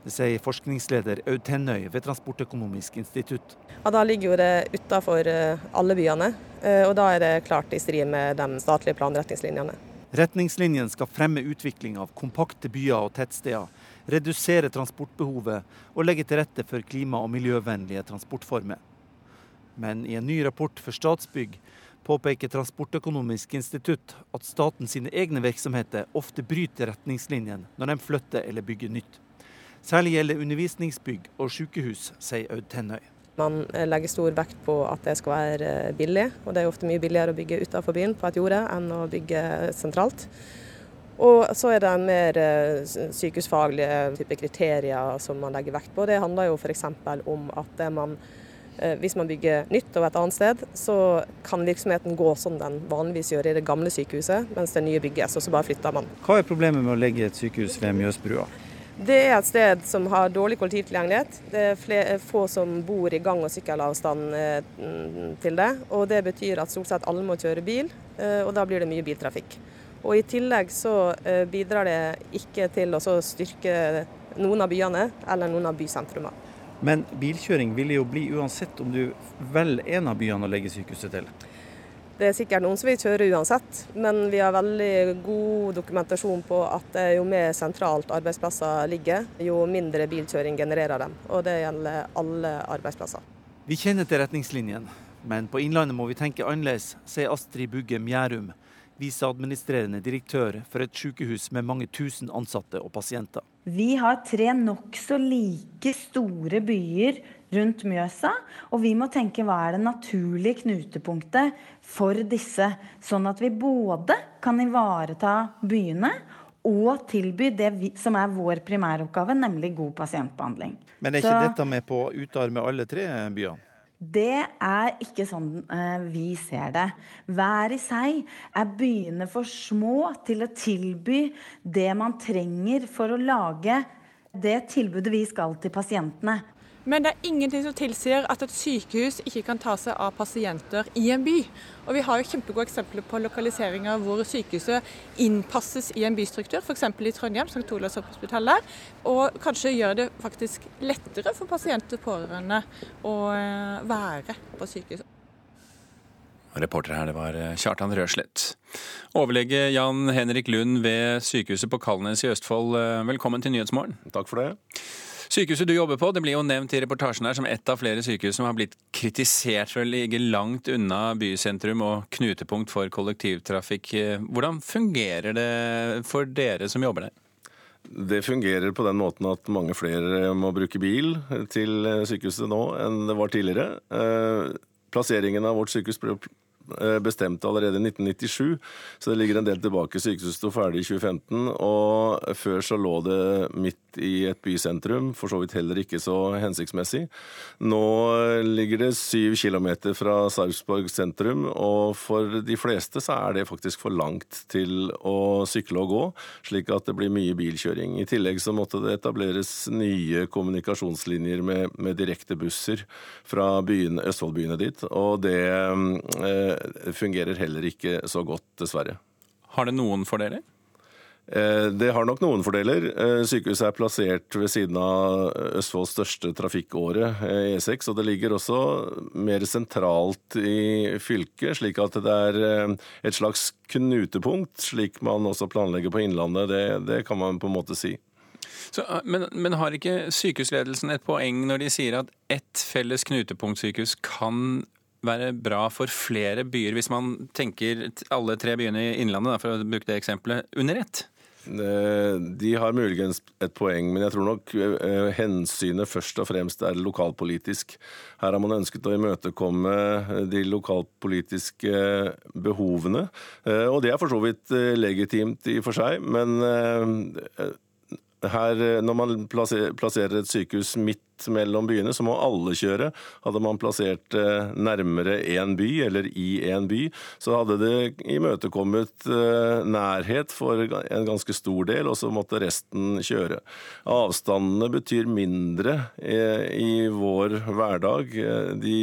Det sier forskningsleder Aud Tennøy ved Transportøkonomisk institutt. Ja, Da ligger jo det utafor alle byene, eh, og da er det klart i strid med de statlige planretningslinjene. Retningslinjene skal fremme utvikling av kompakte byer og tettsteder, redusere transportbehovet og legge til rette for klima- og miljøvennlige transportformer. Men i en ny rapport for Statsbygg påpeker Transportøkonomisk institutt at staten sine egne virksomheter ofte bryter retningslinjene når de flytter eller bygger nytt. Særlig gjelder undervisningsbygg og sykehus, sier Aud Tennøy. Man eh, legger stor vekt på at det skal være eh, billig, og det er ofte mye billigere å bygge utenfor byen på et jorde enn å bygge sentralt. Og så er det mer eh, sykehusfaglige type kriterier som man legger vekt på. Det handler jo f.eks. om at man, hvis man bygger nytt over et annet sted, så kan virksomheten gå som den vanligvis gjør i det gamle sykehuset, mens det nye bygges, og så bare flytter man. Hva er problemet med å legge et sykehus ved Mjøsbrua? Det er et sted som har dårlig kollektivtilgjengelighet. Det er flere, få som bor i gang- og sykkelavstand til det. Og det betyr at stort sett alle må kjøre bil, og da blir det mye biltrafikk. Og I tillegg så bidrar det ikke til å styrke noen av byene eller noen av bysentrumene. Men bilkjøring vil jo bli uansett om du velger en av byene å legge sykehuset til? Det er sikkert noen som vil kjøre uansett, men vi har veldig god dokumentasjon på at jo mer sentralt arbeidsplasser ligger, jo mindre bilkjøring genererer dem. Og det gjelder alle arbeidsplasser. Vi kjenner til retningslinjene, men på Innlandet må vi tenke annerledes, sier Astrid Bugge Mjærum, viseadministrerende direktør for et sykehus med mange tusen ansatte og pasienter. Vi har tre nokså like store byer rundt Mjøsa, og vi må tenke hva er det naturlige knutepunktet for disse, sånn at vi både kan ivareta byene og tilby det vi, som er vår primæroppgave, nemlig god pasientbehandling. Men er ikke Så, dette med på å utarme alle tre byene? det er ikke sånn eh, vi ser det. Hver i seg er byene for små til å tilby det man trenger for å lage det tilbudet vi skal til pasientene. Men det er ingenting som tilsier at et sykehus ikke kan ta seg av pasienter i en by. Og Vi har jo kjempegode eksempler på lokaliseringer hvor sykehuset innpasses i en bystruktur, f.eks. i Trondheim, St. Olavs hospital der. Og kanskje gjør det faktisk lettere for pasienter og pårørende å eh, være på sykehuset. Reporter her, det var eh, Kjartan Røslett. Overlege Jan Henrik Lund ved sykehuset på Kalnes i Østfold, eh, velkommen til Nyhetsmorgen. Takk for det. Sykehuset du jobber på det blir jo nevnt i reportasjen her som et av flere sykehus som har blitt kritisert for å ligge langt unna bysentrum og knutepunkt for kollektivtrafikk. Hvordan fungerer det for dere som jobber der? Det fungerer på den måten at mange flere må bruke bil til sykehuset nå enn det var tidligere. Eh, plasseringen av vårt sykehus ble Eh, bestemt allerede i 1997, så det ligger en del tilbake. Sykehuset sto ferdig i 2015, og før så lå det midt i et bysentrum, for så vidt heller ikke så hensiktsmessig. Nå ligger det syv kilometer fra Sarpsborg sentrum, og for de fleste så er det faktisk for langt til å sykle og gå, slik at det blir mye bilkjøring. I tillegg så måtte det etableres nye kommunikasjonslinjer med, med direkte busser fra byene, Østfoldbyene dit, og det eh, fungerer heller ikke så godt, dessverre. Har det noen fordeler? Eh, det har nok noen fordeler. Eh, sykehuset er plassert ved siden av Østfolds største trafikkåre, E6, eh, og det ligger også mer sentralt i fylket, slik at det er et slags knutepunkt, slik man også planlegger på Innlandet. Det, det kan man på en måte si. Så, men, men, har ikke sykehusledelsen et poeng når de sier at ett felles knutepunktsykehus kan være bra for flere byer, hvis man tenker alle tre byene i Innlandet, for å bruke det eksempelet, under ett? Eh, de har muligens et poeng, men jeg tror nok eh, hensynet først og fremst er lokalpolitisk. Her har man ønsket å imøtekomme de lokalpolitiske behovene, eh, og det er for så vidt legitimt i og for seg. Men her, når man plasserer et sykehus midt mellom byene, så må alle kjøre. Hadde man plassert eh, nærmere én by, eller i én by, så hadde det imøtekommet eh, nærhet for en ganske stor del, og så måtte resten kjøre. Avstandene betyr mindre eh, i vår hverdag. De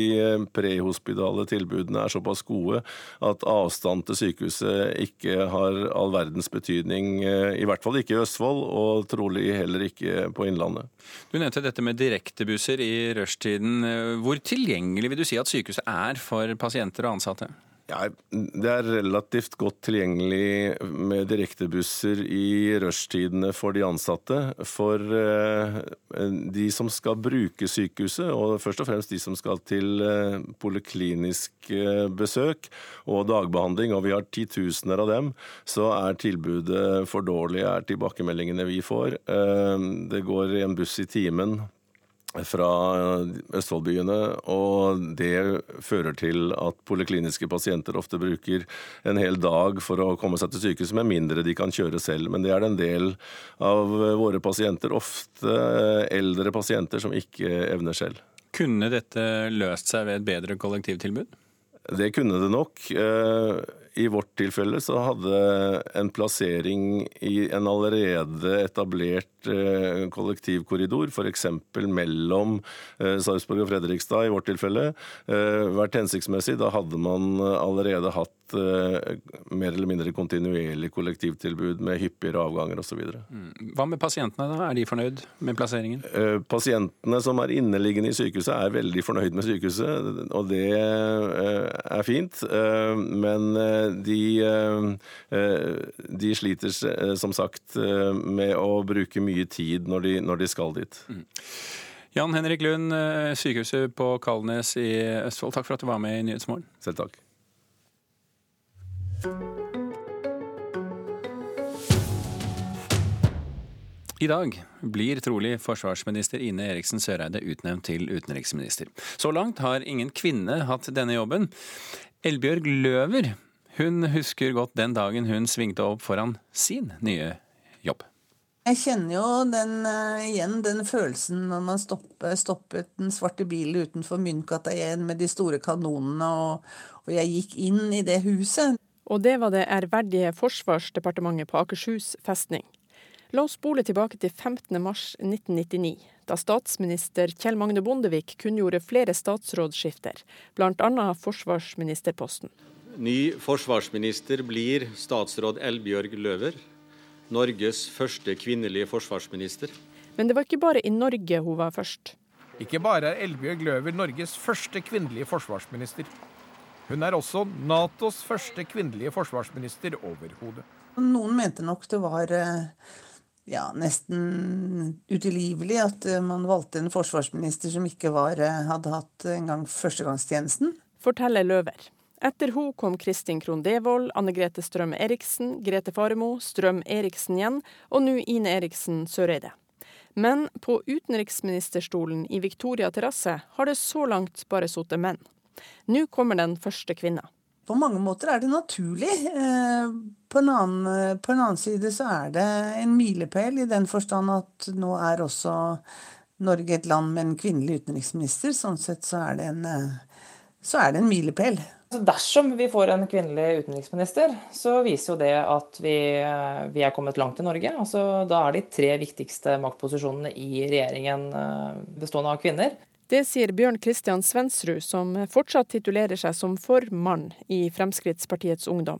prehospitale tilbudene er såpass gode at avstand til sykehuset ikke har all verdens betydning, i hvert fall ikke i Østfold, og trolig heller ikke på Innlandet. Du nevnte dette med direkte direktebusser i rushtiden. Hvor tilgjengelig vil du si at sykehuset er for pasienter og ansatte? Ja, Det er relativt godt tilgjengelig med direktebusser i rushtidene for de ansatte. For eh, de som skal bruke sykehuset, og først og fremst de som skal til eh, poliklinisk eh, besøk og dagbehandling, og vi har titusener av dem, så er tilbudet for dårlig, er tilbakemeldingene vi får. Det går en buss i timen fra Østfoldbyene, og det fører til at polikliniske pasienter ofte bruker en hel dag for å komme seg til sykehuset, med mindre de kan kjøre selv. Men det er en del av våre pasienter, ofte eldre pasienter, som ikke evner selv. Kunne dette løst seg ved et bedre kollektivtilbud? Det kunne det nok. Eh, I vårt tilfelle så hadde en plassering i en allerede etablert eh, kollektivkorridor, f.eks. mellom eh, Sarpsborg og Fredrikstad i vårt tilfelle, vært hensiktsmessig. Da hadde man allerede hatt mer eller mindre kontinuerlig kollektivtilbud med hyppigere avganger osv. Mm. Hva med pasientene, da? Er de fornøyd med plasseringen? Pasientene som er inneliggende i sykehuset, er veldig fornøyd med sykehuset, og det er fint. Eh, men eh, de, eh, de sliter som sagt med å bruke mye tid når de, når de skal dit. Mm. Jan Henrik Lund, sykehuset på Kalnes i Østfold, takk for at du var med i Nyhetsmorgen. Selv takk. I dag blir trolig forsvarsminister Ine Eriksen Søreide utnevnt til utenriksminister. Så langt har ingen kvinne hatt denne jobben. Elbjørg Løver hun husker godt den dagen hun svingte opp foran sin nye jobb. Jeg kjenner jo den, uh, igjen den følelsen når man stoppet, stoppet den svarte bilen utenfor Myntgata 1 med de store kanonene, og, og jeg gikk inn i det huset. Og det var det ærverdige Forsvarsdepartementet på Akershus festning. La oss spole tilbake til 15.3.1999, da statsminister Kjell Magne Bondevik kunngjorde flere statsrådsskifter, bl.a. forsvarsministerposten. Ny forsvarsminister blir statsråd Elbjørg Løver, Norges første kvinnelige forsvarsminister. Men det var ikke bare i Norge hun var først. Ikke bare er Elbjørg Løver Norges første kvinnelige forsvarsminister. Hun er også Natos første kvinnelige forsvarsminister overhodet. Noen mente nok det var eh, ja, nesten utilgivelig at eh, man valgte en forsvarsminister som ikke var, eh, hadde hatt engang førstegangstjenesten. Forteller Løver. Etter hun kom Kristin Krohn Devold, Anne Grete Strøm Eriksen, Grete Faremo, Strøm Eriksen igjen, og nå Ine Eriksen Søreide. Men på utenriksministerstolen i Victoria terrasse har det så langt bare sittet menn. Nå kommer den første kvinna. På mange måter er det naturlig. Eh, på en, annen, på en annen side så er det en milepæl i den forstand at nå er også Norge et land med en kvinnelig utenriksminister. Sånn sett så er det en, eh, så er det en milepæl. Dersom vi får en kvinnelig utenriksminister, så viser jo det at vi, eh, vi er kommet langt i Norge. Altså, da er de tre viktigste maktposisjonene i regjeringen bestående av kvinner. Det sier Bjørn Kristian Svensrud, som fortsatt titulerer seg som formann i Fremskrittspartiets Ungdom.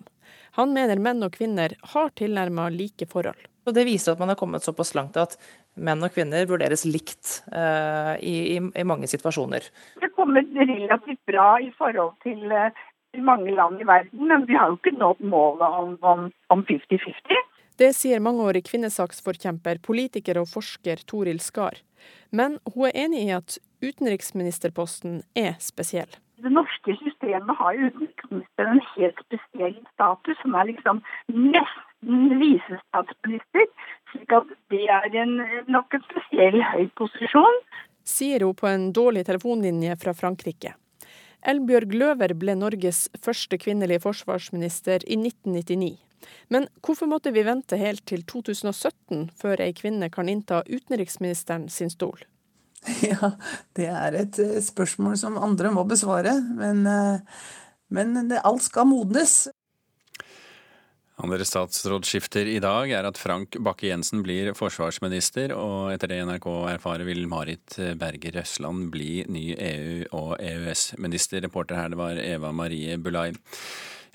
Han mener menn og kvinner har tilnærma like forhold. Og det viser at man har kommet såpass langt at menn og kvinner vurderes likt uh, i, i, i, mange situasjoner. Det kommer relativt bra i forhold til uh, mange land i verden, men vi har jo ikke nådd målet om 50-50. Det sier mangeårig kvinnesaksforkjemper, politiker og forsker Toril Skar. Men hun er enig i at utenriksministerposten er spesiell. Det norske systemet har utenriksministeren en helt spesiell status, som er liksom nesten visestatsminister. slik at det er en, nok en spesiell høy posisjon. Sier hun på en dårlig telefonlinje fra Frankrike. Elbjørg Løver ble Norges første kvinnelige forsvarsminister i 1999. Men hvorfor måtte vi vente helt til 2017 før ei kvinne kan innta utenriksministeren sin stol? Ja, det er et eh, spørsmål som andre må besvare. Men, eh, men alt skal modnes. Andre statsrådsskifter i dag er at Frank Bakke-Jensen blir forsvarsminister, og etter det NRK erfarer vil Marit Berger Røsland bli ny EU- og EØS-minister. Reporter her det var Eva Marie Bulai.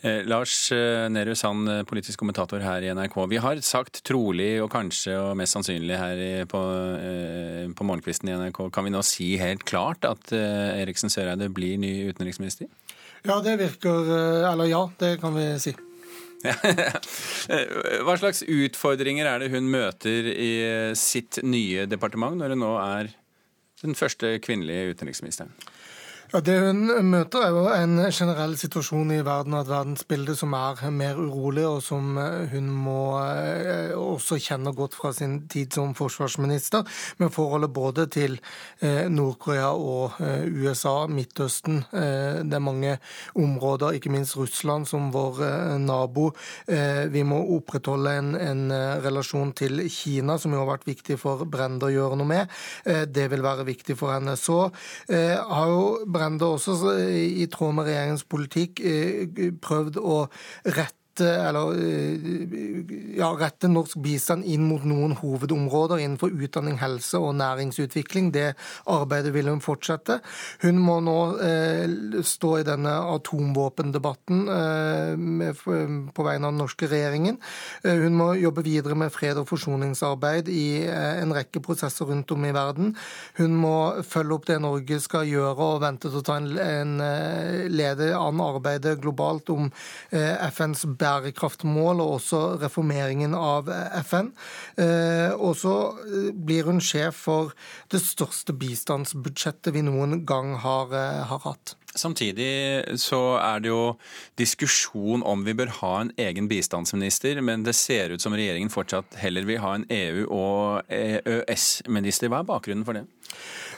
Eh, Lars eh, Nehru Sand, eh, politisk kommentator her i NRK. Vi har sagt trolig og kanskje og mest sannsynlig her på, eh, på morgenkvisten i NRK. Kan vi nå si helt klart at eh, Eriksen Søreide blir ny utenriksminister? Ja, det virker Eller ja, det kan vi si. Hva slags utfordringer er det hun møter i sitt nye departement, når hun nå er den første kvinnelige utenriksministeren? Ja, Det hun møter, er jo en generell situasjon i verden, et verdensbilde som er mer urolig, og som hun må eh, også kjenne godt fra sin tid som forsvarsminister. Med forholdet både til eh, Nord-Korea og eh, USA, Midtøsten. Det er mange områder, ikke minst Russland som vår nabo. Vi må opprettholde en, en relasjon til Kina, som jo har vært viktig for Brende å gjøre noe med. Det vil være viktig for henne. Så har jo Brende Brende også, i tråd med regjeringens politikk, eh, prøvd å rette eller eh, ja, rette norsk bistand inn mot noen hovedområder innenfor utdanning, helse og næringsutvikling. Det arbeidet vil hun fortsette. Hun må nå eh, stå i denne atomvåpendebatten eh, på vegne av den norske regjeringen. Eh, hun må jobbe videre med fred- og forsoningsarbeid i eh, en rekke prosesser rundt om i verden. Hun må følge opp det Norge skal gjøre, og vente til å ta en, en eh, lede an arbeidet globalt om FNs bærekraftmål og også reformeringen av FN. Eh, og så eh, blir hun sjef for det største bistandsbudsjettet vi noen gang har, eh, har hatt. Samtidig så er det jo diskusjon om vi bør ha en egen bistandsminister, men det ser ut som regjeringen fortsatt heller vil ha en EU- og EØS-minister. Hva er bakgrunnen for det?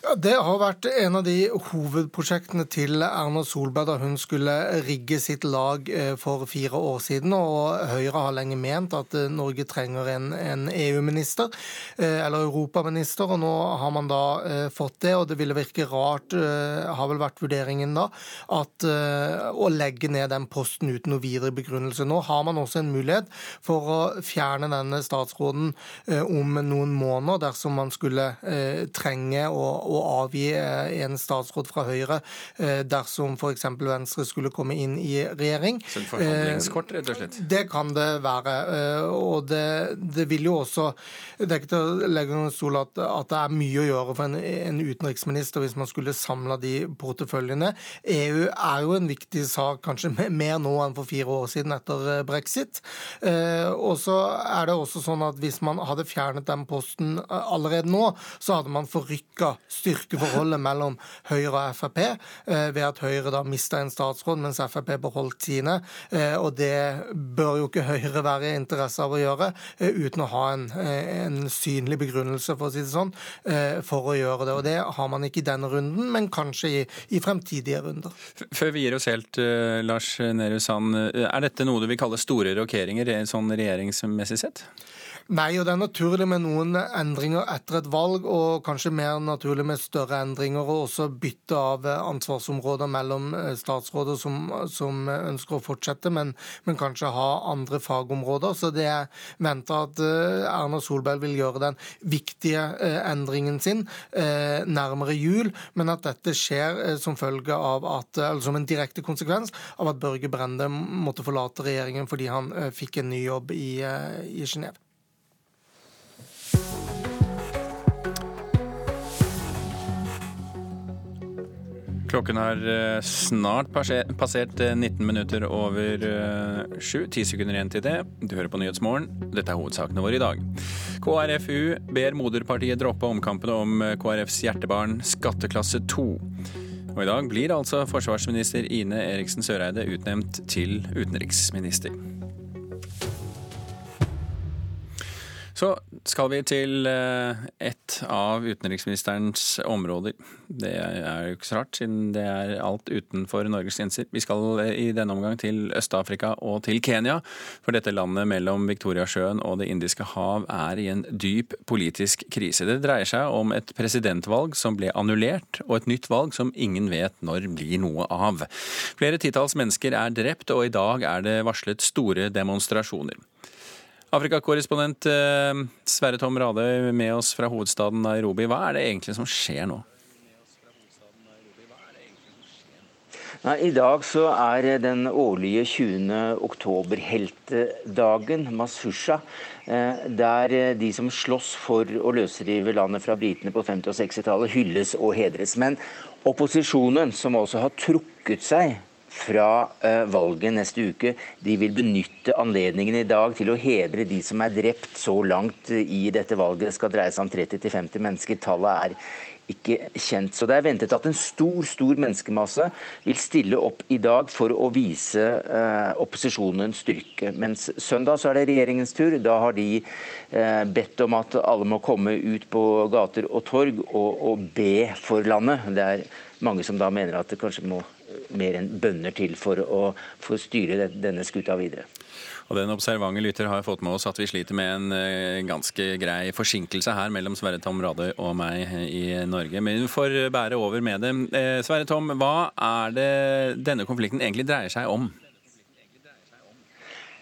Ja, Det har vært en av de hovedprosjektene til Erna Solberg da hun skulle rigge sitt lag eh, for fire år siden. og Høyre har lenge ment at eh, Norge trenger en, en EU-minister, eh, eller europaminister. og Nå har man da fått det, og det ville virke rart, har vel vært vurderingen da, at å legge ned den posten uten noe videre begrunnelse. Nå har man også en mulighet for å fjerne denne statsråden om noen måneder dersom man skulle trenge å å avgi en statsråd fra Høyre dersom f.eks. Venstre skulle komme inn i regjering. Så et forhandlingskort, rett og slett? Det kan det være. Og det, det vil jo også Det er ikke til å legge noen stol at, at, det er mye å gjøre for en, en utenriksminister hvis man skulle samla de porteføljene. EU er jo en viktig sak, kanskje mer nå enn for fire år siden etter brexit. Og så er det også sånn at hvis man hadde fjernet den posten allerede nå, så hadde man forrykka styrkeforholdet mellom Høyre og Frp ved at Høyre da mista en statsråd, mens Frp beholdt sine. Og det bør jo ikke Høyre være i interesse av å gjøre, uten å ha en, en synlig begrunnelse, for å si det sånn, for å gjøre det. Og det har man ikke i denne runden, men kanskje i, i fremtidige runder. Før vi gir oss helt, Lars Nehru Sand, er dette noe du vil kalle store rokeringer sånn regjeringsmessig sett? Nei, og det er naturlig med noen endringer etter et valg, og kanskje mer naturlig med større endringer og også bytte av ansvarsområder mellom eh, statsråder som, som ønsker å fortsette, men, men, kanskje ha andre fagområder. Så det er venta at eh, Erna Solberg vil gjøre den viktige eh, endringen sin nærmere jul, men at dette skjer som følge av at, eller som en direkte konsekvens av at Børge Brende måtte forlate regjeringen fordi han fikk en ny jobb i, i Genéve. Klokken har eh, snart passert 19 eh, minutter over eh, sju. Ti sekunder igjen til det. Du hører på Nyhetsmorgen. Dette er hovedsakene våre i dag. KrFU ber moderpartiet droppe omkampene om KrFs hjertebarn skatteklasse 2. Og i dag blir altså forsvarsminister Ine Eriksen Søreide utnevnt til utenriksminister. Så skal vi til eh, et av utenriksministerens områder. Det er jo ikke så rart, siden det er alt utenfor Norges grenser. Vi skal eh, i denne omgang til Øst-Afrika og til Kenya. For dette landet mellom Viktoriasjøen og Det indiske hav er i en dyp politisk krise. Det dreier seg om et presidentvalg som ble annullert, og et nytt valg som ingen vet når blir noe av. Flere titalls mennesker er drept, og i dag er det varslet store demonstrasjoner. Afrikakorrespondent eh, Sverre Tom Radøy med oss fra hovedstaden Nairobi. Hva er det egentlig som skjer nå? Nei, I dag så er den årlige 20. oktober-heltedagen, Masusha, eh, der de som slåss for å løsrive landet fra britene på 50- og 60-tallet, hylles og hedres. Men opposisjonen, som også har trukket seg fra uh, valget neste uke. De vil benytte anledningen i dag til å hedre de som er drept så langt uh, i dette valget. Det skal dreie seg om 30-50 mennesker. Tallet er ikke kjent. Så det er ventet at en stor stor menneskemasse vil stille opp i dag for å vise uh, opposisjonens styrke. Mens søndag så er det regjeringens tur. Da har de bedt om at alle må komme ut på gater og torg og, og be for landet. Det er mange som da mener at det kanskje må mer enn bønner til for å få styre denne skuta videre. Og Den observante lytter har fått med oss at vi sliter med en eh, ganske grei forsinkelse her mellom Sverre Tom Radøy og meg i Norge. Men vi får bære over med det. Eh, Sverre Tom, hva er det denne konflikten egentlig dreier seg om?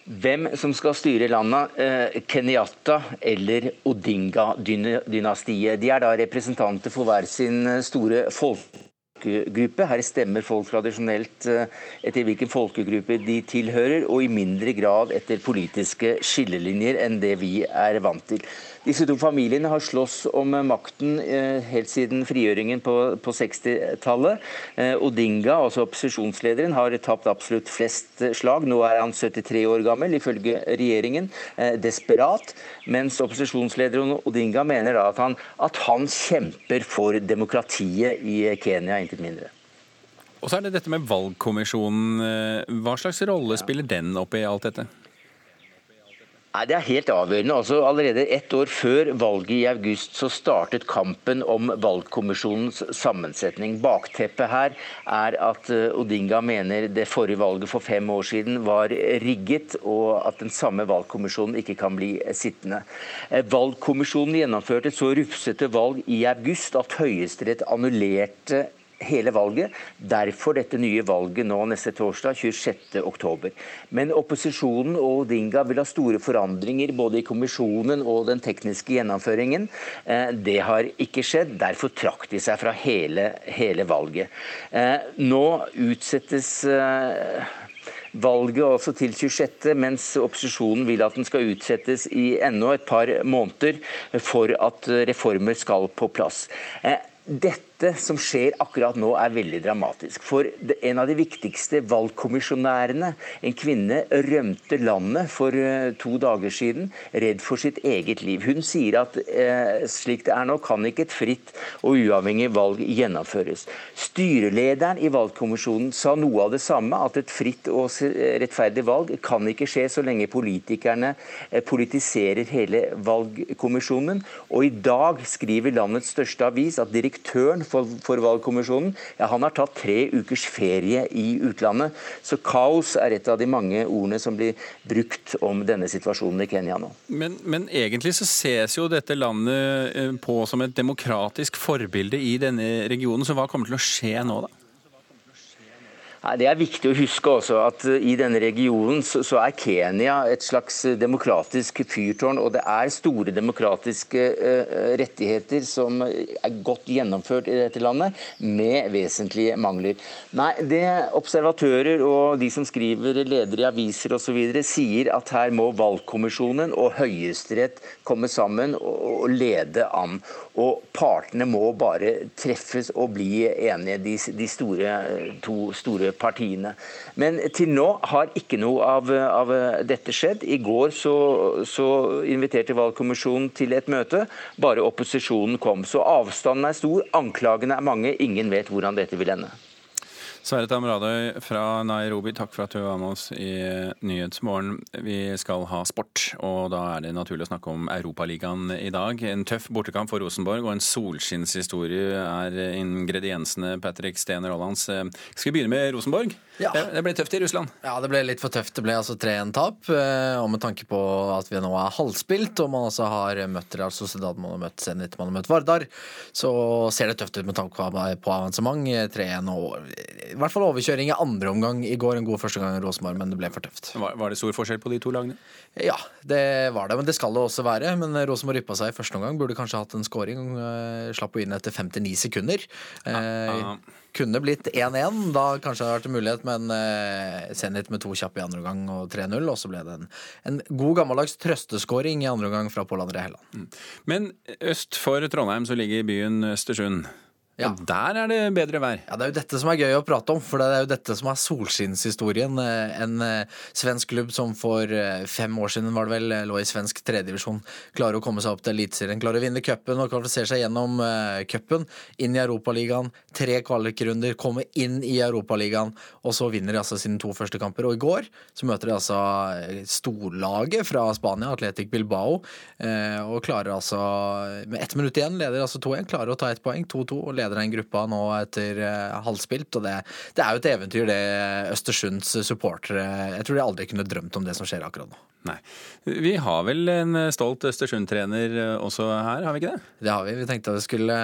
Hvem som skal styre landet, eh, Kenyatta eller Odinga-dynastiet. De er da representanter for hver sin store folk folkegruppe. Her stemmer folk tradisjonelt eh, etter hvilken folkegruppe de tilhører, og i mindre grad etter politiske skillelinjer enn det vi er vant til. Disse to familiene har slåss om makten eh, helt siden frigjøringen på, på 60-tallet. Eh, Odinga, altså opposisjonslederen, har tapt absolutt flest slag. Nå er han 73 år gammel, ifølge regjeringen. Eh, desperat. Mens opposisjonslederen Odinga mener at han, at han kjemper for demokratiet i Kenya, intet mindre. Og så er det dette med valgkommisjonen. Hva slags rolle spiller den oppi alt dette? Nei, Det er helt avgjørende. Altså, allerede ett år før valget i august så startet kampen om valgkommisjonens sammensetning. Bakteppet her er at eh, Odinga mener det forrige valget for fem år siden var rigget, og at den samme valgkommisjonen ikke kan bli sittende. Eh, valgkommisjonen gjennomførte et så rufsete valg i august at Høyesterett annullerte hele valget. Derfor dette nye valget nå neste torsdag, 26.10. Men opposisjonen og Odinga vil ha store forandringer både i kommisjonen og den tekniske gjennomføringen. Eh, det har ikke skjedd. Derfor trakk de seg fra hele, hele valget. Eh, nå utsettes valget også til 26., mens opposisjonen vil at den skal utsettes i enda et par måneder for at reformer skal på plass. Eh, dette dette som skjer akkurat nå, er veldig dramatisk. For en av de viktigste valgkommisjonærene, en kvinne, rømte landet for eh, to dager siden, redd for sitt eget liv. Hun sier at eh, slik det er nå, kan ikke et fritt og uavhengig valg gjennomføres. Styrelederen i valgkommisjonen sa noe av det samme, at et fritt og rettferdig valg kan ikke skje så lenge politikerne eh, politiserer hele valgkommisjonen. Og i dag skriver landets største avis at direktøren for, for valgkommisjonen, ja, han har tatt tre ukers ferie i utlandet. Så kaos er et av de mange ordene som blir brukt om denne situasjonen i Kenya nå. Men, men egentlig så ses jo dette landet eh, på som et demokratisk forbilde i denne regionen, så hva kommer til å skje nå, da? Det er viktig å huske også at eh, i denne regionen så er Kenya et slags eh, demokratisk fyrtårn. Og det er store demokratiske eh, rettigheter som er godt gjennomført i dette landet, med vesentlige mangler. Nei, det observatører og de som skriver ledere i aviser osv. sier at her må valgkommisjonen og Høyesterett komme sammen og lede an. Og partene må bare treffes og bli enige, de, de store, to store partiene. Men til nå har ikke noe av, av dette skjedd. I går så, så, inviterte valgkommisjonen til et møte. Bare opposisjonen kom. Så avstanden er stor, anklagene er mange. Ingen vet hvordan dette vil ende. Sverre Tam Radøy fra Nairobi, takk for at du var med oss i Nyhetsmorgen. Vi skal ha sport, og da er det naturlig å snakke om Europaligaen i dag. En tøff bortekamp for Rosenborg og en solskinnshistorie er ingrediensene. Patrick Steen Rollands. Skal vi begynne med Rosenborg? Ja. Det ble tøft i Russland? Ja, det ble litt for tøft. Det ble altså 3-1-tap. Eh, og med tanke på at vi nå er halvspilt, og man altså har møtt Real Sociedad, man har møtt Zenit, man har møtt Vardar, så ser det tøft ut med tanke på avansement. 3-1 og i hvert fall overkjøring i andre omgang i går. En god første gang i Rosenborg, men det ble for tøft. Var, var, det stor forskjell på de to lagene? Ja, det var det. Men det skal det også være. Men Rosenborg ryppa seg i første omgang. Burde kanskje hatt en scoring. Eh, slapp jo inn etter 59 sekunder. Ja, ja. Eh, kunne blitt 1-1. Da kanskje det hadde vært en mulighet, men eh, Zenit med to kjappe i andre omgang og 3-0. Og så ble det en, en god gammeldags trøsteskåring i andre omgang fra Pål André Helland. Mm. Men øst for Trondheim så ligger byen Østersund. Ja. Og der er det bedre vær. Ja, Det er jo dette som er gøy å prate om, for det er jo dette som er solskinnshistorien. Eh, en eh, svensk klubb som for eh, fem år siden var det vel, lå i svensk tredjedivisjon, klarer å komme seg opp til Eliteserien, klarer å vinne cupen og kvalifisere seg gjennom cupen, inn i Europaligaen, tre kvalikrunder, komme inn i Europaligaen, og så vinner de altså sine to første kamper. Og i går så møter de altså storlaget fra Spania, Atletic Bilbao, og klarer altså, med ett minutt igjen, leder altså 2-1, klarer å ta ett poeng, 2-2, og leder den gruppa nå etter uh, halvspilt. Og det, det, er jo et eventyr, det Østersunds supportere Jeg tror de aldri kunne drømt om det som skjer akkurat nå. Nei. Vi har vel en stolt Østersund-trener eh, også her, har vi ikke det? Det har vi. Vi tenkte at vi skulle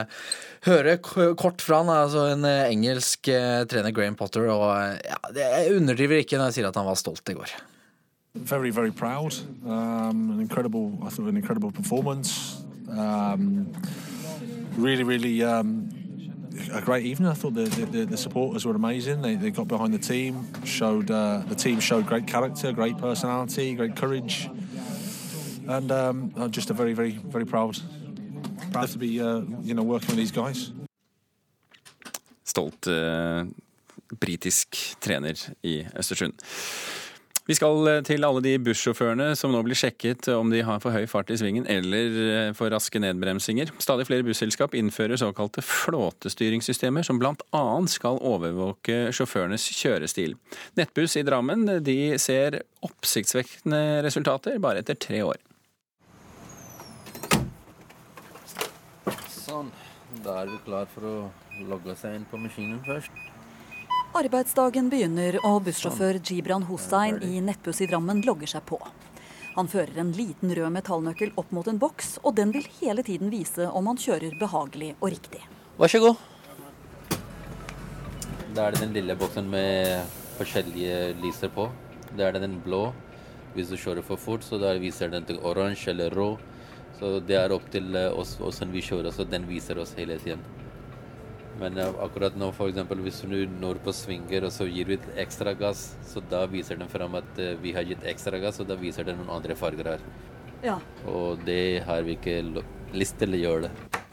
høre kort fra han. Altså en eh, engelsk trener, Graham Potter. Og ja, jeg underdriver ikke når jeg sier at han var stolt i går. Very, very proud. Um, an incredible, I thought, an incredible performance. Um, really, really um, a great evening. I thought the, the, the supporters were amazing. They, they, got behind the team, showed uh, the team showed great character, great personality, great courage, and um, just a very, very, very proud, proud to be uh, you know working with these guys. Stolt uh, britisk trener i. Vi skal eh, til alle de bussjåførene som nå blir sjekket om de har for høy fart i svingen eller eh, for raske nedbremsinger. Stadig flere busselskap innfører såkalte flåtestyringssystemer, som bl.a. skal overvåke sjåførenes kjørestil. Nettbuss i Drammen de ser oppsiktsvekkende resultater bare etter tre år. Sånn. Da er vi klar for å logge seg inn på maskinen først. Arbeidsdagen begynner, og bussjåfør Gibran Hossein i Nettbuss i Drammen logger seg på. Han fører en liten rød metallnøkkel opp mot en boks, og den vil hele tiden vise om han kjører behagelig og riktig. Vær så god. Da er det den lille boksen med forskjellige lyser på. Da er det den blå. Hvis du kjører for fort, så da viser den til oransje eller rå. Så det er opp til eh, oss hvordan vi kjører, så den viser oss hele tiden. Men uh, akkurat nå, f.eks. hvis du når på svinger og så gir vi ekstra gass, så da viser den fram at uh, vi har gitt ekstra gass, og da viser den noen andre farger her. Ja. Og det har vi ikke lyst til å gjøre det.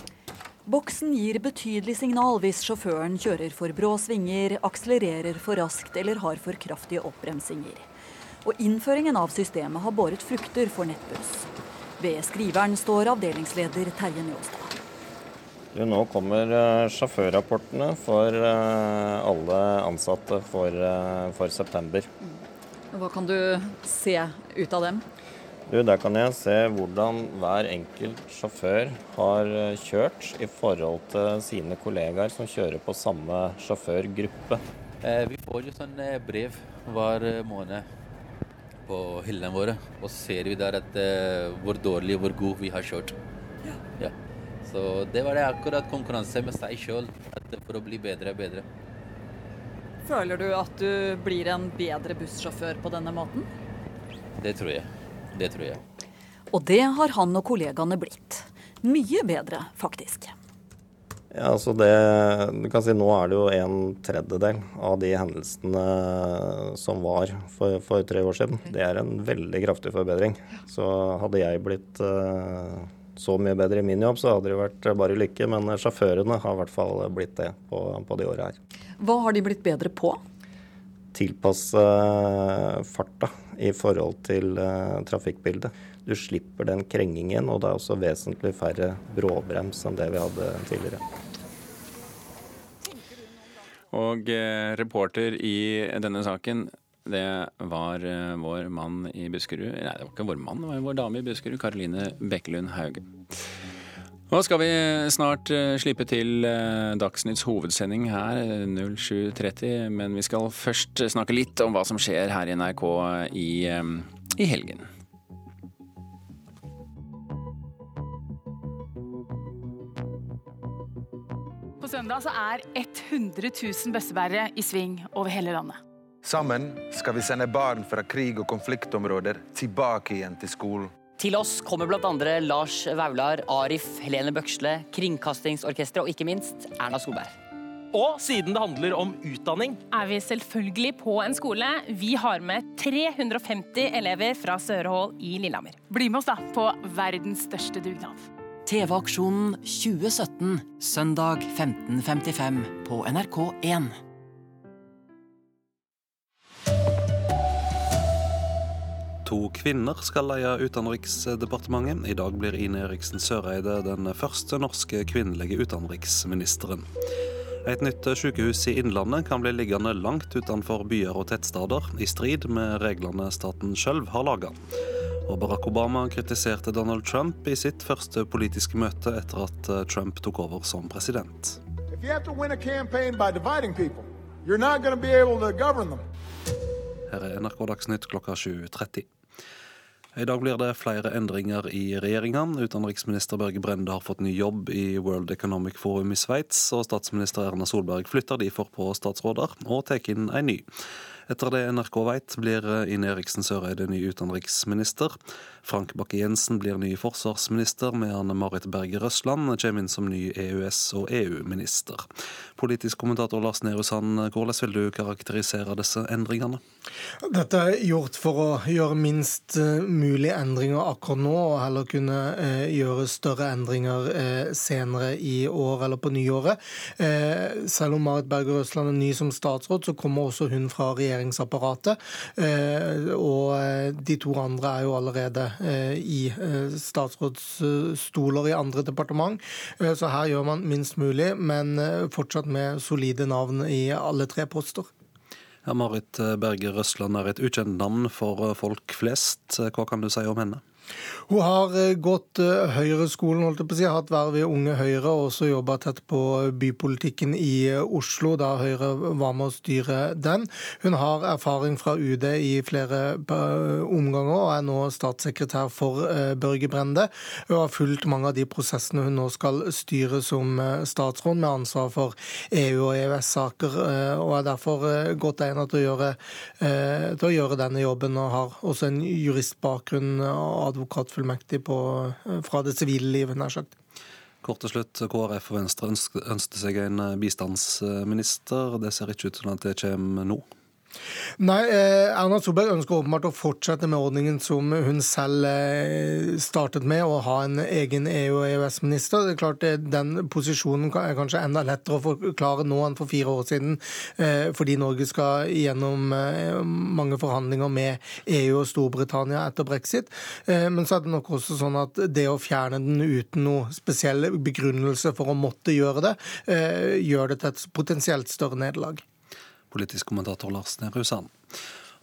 Boksen gir betydelig signal hvis sjåføren kjører for brå svinger, akselererer for raskt eller har for kraftige oppbremsinger. Og innføringen av systemet har båret frukter for Nettbuss. Ved skriveren står avdelingsleder Terje Njåstad. Nå kommer uh, sjåførrapportene for uh, alle ansatte for, uh, for september. Hva kan du se ut av dem? Du, Der kan jeg se hvordan hver enkelt sjåfør har eh, kjørt i forhold til sine kollegaer som kjører på samme sjåførgruppe. Eh, vi får jo sånn eh, brev hver måned på hyllene våre. Og ser vi der at, hvor dårlig og hvor god vi har kjørt. Ja. Så det var det akkurat konkurranse med seg sjøl for å bli bedre og bedre. Føler du at du blir en bedre bussjåfør på denne måten? Det tror jeg. Det tror jeg. Og det har han og kollegaene blitt. Mye bedre, faktisk. Ja, altså det, du kan si Nå er det jo en tredjedel av de hendelsene som var for, for, tre år siden. Det er en veldig kraftig forbedring. Så hadde jeg blitt uh, så mye bedre i min jobb, så hadde det vært bare lykke. Men sjåførene har i hvert fall blitt det på, på de åra her. Hva har de blitt bedre på? Tilpasse farta i forhold til uh, trafikkbildet. Du slipper den krengingen, og det er også vesentlig færre bråbrems enn det vi hadde tidligere. Og eh, reporter i denne saken, det var eh, vår mann i Buskerud Nei, det var ikke vår mann, det var vår dame i Buskerud, Karoline Bekkelund Hauge. Nå skal vi snart eh, slippe til eh, Dagsnytts hovedsending her, 07.30. Men vi skal først snakke litt om hva som skjer her i NRK i, i helgen. På søndag så er 100 000 bøssebærere i sving over hele landet. Sammen skal vi sende barn fra krig- og konfliktområder tilbake igjen til skolen. Til oss kommer bl.a. Lars Vaular, Arif, Helene Bøksle, Kringkastingsorkesteret og ikke minst Erna Solberg. Og siden det handler om utdanning Er vi selvfølgelig på en skole. Vi har med 350 elever fra Sørehål i Lillehammer. Bli med oss da på verdens største dugnad. TV-aksjonen 2017, søndag 15.55 på NRK1. To kvinner skal leie Utenriksdepartementet. I dag blir Ine Eriksen Søreide den første norske kvinnelige utenriksministeren. Et nytt sykehus i Innlandet kan bli liggende langt utenfor byer og tettsteder, i strid med reglene staten sjøl har laga. Og Barack Obama kritiserte Donald Trump i sitt første politiske møte etter at Trump tok over som president. Her er NRK Dagsnytt klokka 7.30. I dag blir det flere endringer i regjeringa. Utenriksminister Børge Brende har fått ny jobb i World Economic Forum i Sveits, og statsminister Erna Solberg flytter derfor på statsråder og tar inn en ny. Etter det NRK vet, blir Ine Eriksen Søreide ny utenriksminister. Frank Bakke-Jensen blir ny forsvarsminister, med Anne Marit Berger Røsland kommer inn som ny EØS- og EU-minister. Politisk kommentator Lars Nehru Sand, hvordan vil du karakterisere disse endringene? Dette er gjort for å gjøre minst eh, mulig endringer akkurat nå, og heller kunne eh, gjøre større endringer eh, senere i år eller på nyåret. Selv om Marit Berger Røsland er ny som statsråd, så kommer også hun fra regjeringsapparatet. Eh, og eh, de to andre er jo allerede Eh, i statsrådsstoler i andre departement. Så her gjør man minst mulig, men fortsatt med solide navn i alle tre poster. Ja, Marit Berger Røsland er et ukjent navn for folk flest. Hva kan du si om henne? Hun har eh, gått Høyreskolen, Høyre-skolen, holdt jeg på å si, hatt verv i Unge Høyre og også jobba tett på bypolitikken i eh, Oslo, da Høyre var med å styre den. Hun har erfaring fra UD i flere omganger og er nå statssekretær for Børge Brende. Hun har fulgt mange av de prosessene hun nå skal styre som statsråd, med ansvar for EU- og EØS-saker, og er derfor godt egnet til å, gjøre, til å gjøre denne jobben, og har også en juristbakgrunn og advokat fullmektig på, eh, fra det sivile livet, nær sagt. Kort til slutt, KrF og Venstre ønsker seg en eh, bistandsminister. Det ser ikke ut som at det kommer nå. Nei, eh, Erna Solberg ønsker åpenbart å fortsette med ordningen som hun selv eh, startet med, å ha en egen EU- og EØS-minister. Det er klart eh, Den posisjonen er kanskje enda lettere å forklare nå enn for fire år siden, fordi Norge skal gjennom mange forhandlinger med EU og Storbritannia etter brexit. Men så er det nok også sånn at det å fjerne den uten noe spesiell begrunnelse for å måtte gjøre det, gjør det til et potensielt større nederlag politisk kommentator Lars Nehru Sand.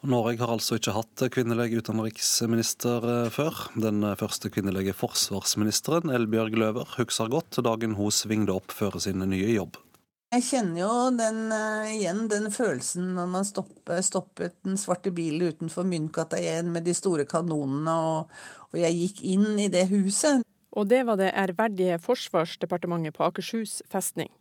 Norge har altså ikke hatt kvinnelig utenriksminister eh, før. Den første kvinnelige forsvarsministeren, Elbjørg Løver, husker godt dagen hun svingde opp før sin nye jobb. Jeg kjenner jo den, uh, igjen den følelsen når man stoppet, stoppet den svarte bilen utenfor Myntgata 1 med de store kanonene, og, og jeg gikk inn i det huset. Og det var det ærverdige Forsvarsdepartementet på Akershus festning.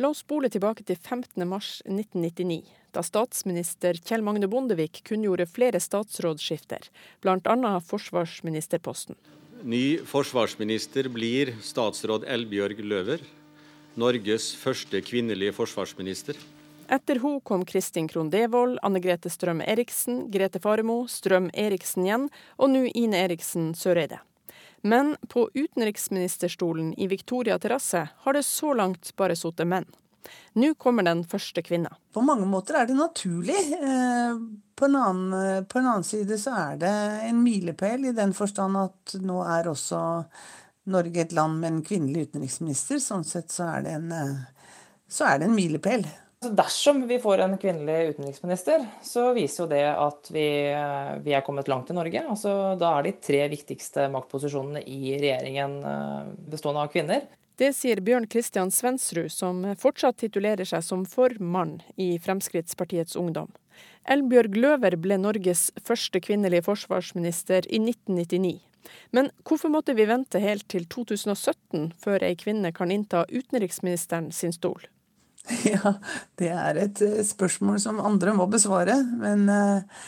La oss spole tilbake til 15.3.1999, da statsminister Kjell Magne Bondevik kunngjorde flere statsrådsskifter, bl.a. forsvarsministerposten. Ny forsvarsminister blir statsråd Elbjørg Løver, Norges første kvinnelige forsvarsminister. Etter hun kom Kristin Krohn Devold, Anne Grete Strøm Eriksen, Grete Faremo, Strøm Eriksen igjen, og nå Ine Eriksen Søreide. Men på utenriksministerstolen i Victoria terrasse har det så langt bare sittet menn. Nå kommer den første kvinna. På mange måter er det naturlig. Eh, på en, annen, på en annen side så er det en milepæl i den forstand at nå er også Norge et land med en kvinnelig utenriksminister. Sånn sett så er det en, eh, så en milepæl. Dersom vi får en kvinnelig utenriksminister, så viser jo det at vi, vi er kommet langt i Norge. Altså, da er de tre viktigste maktposisjonene i regjeringen eh, bestående av kvinner. Det sier Bjørn Kristian Svensrud, som fortsatt titulerer seg som formann i Fremskrittspartiets Ungdom. Elbjørg Løver ble Norges første kvinnelige forsvarsminister i 1999. Men hvorfor måtte vi vente helt til 2017 før ei kvinne kan innta utenriksministeren sin stol? Ja, det er et eh, spørsmål som andre må besvare. Men, eh,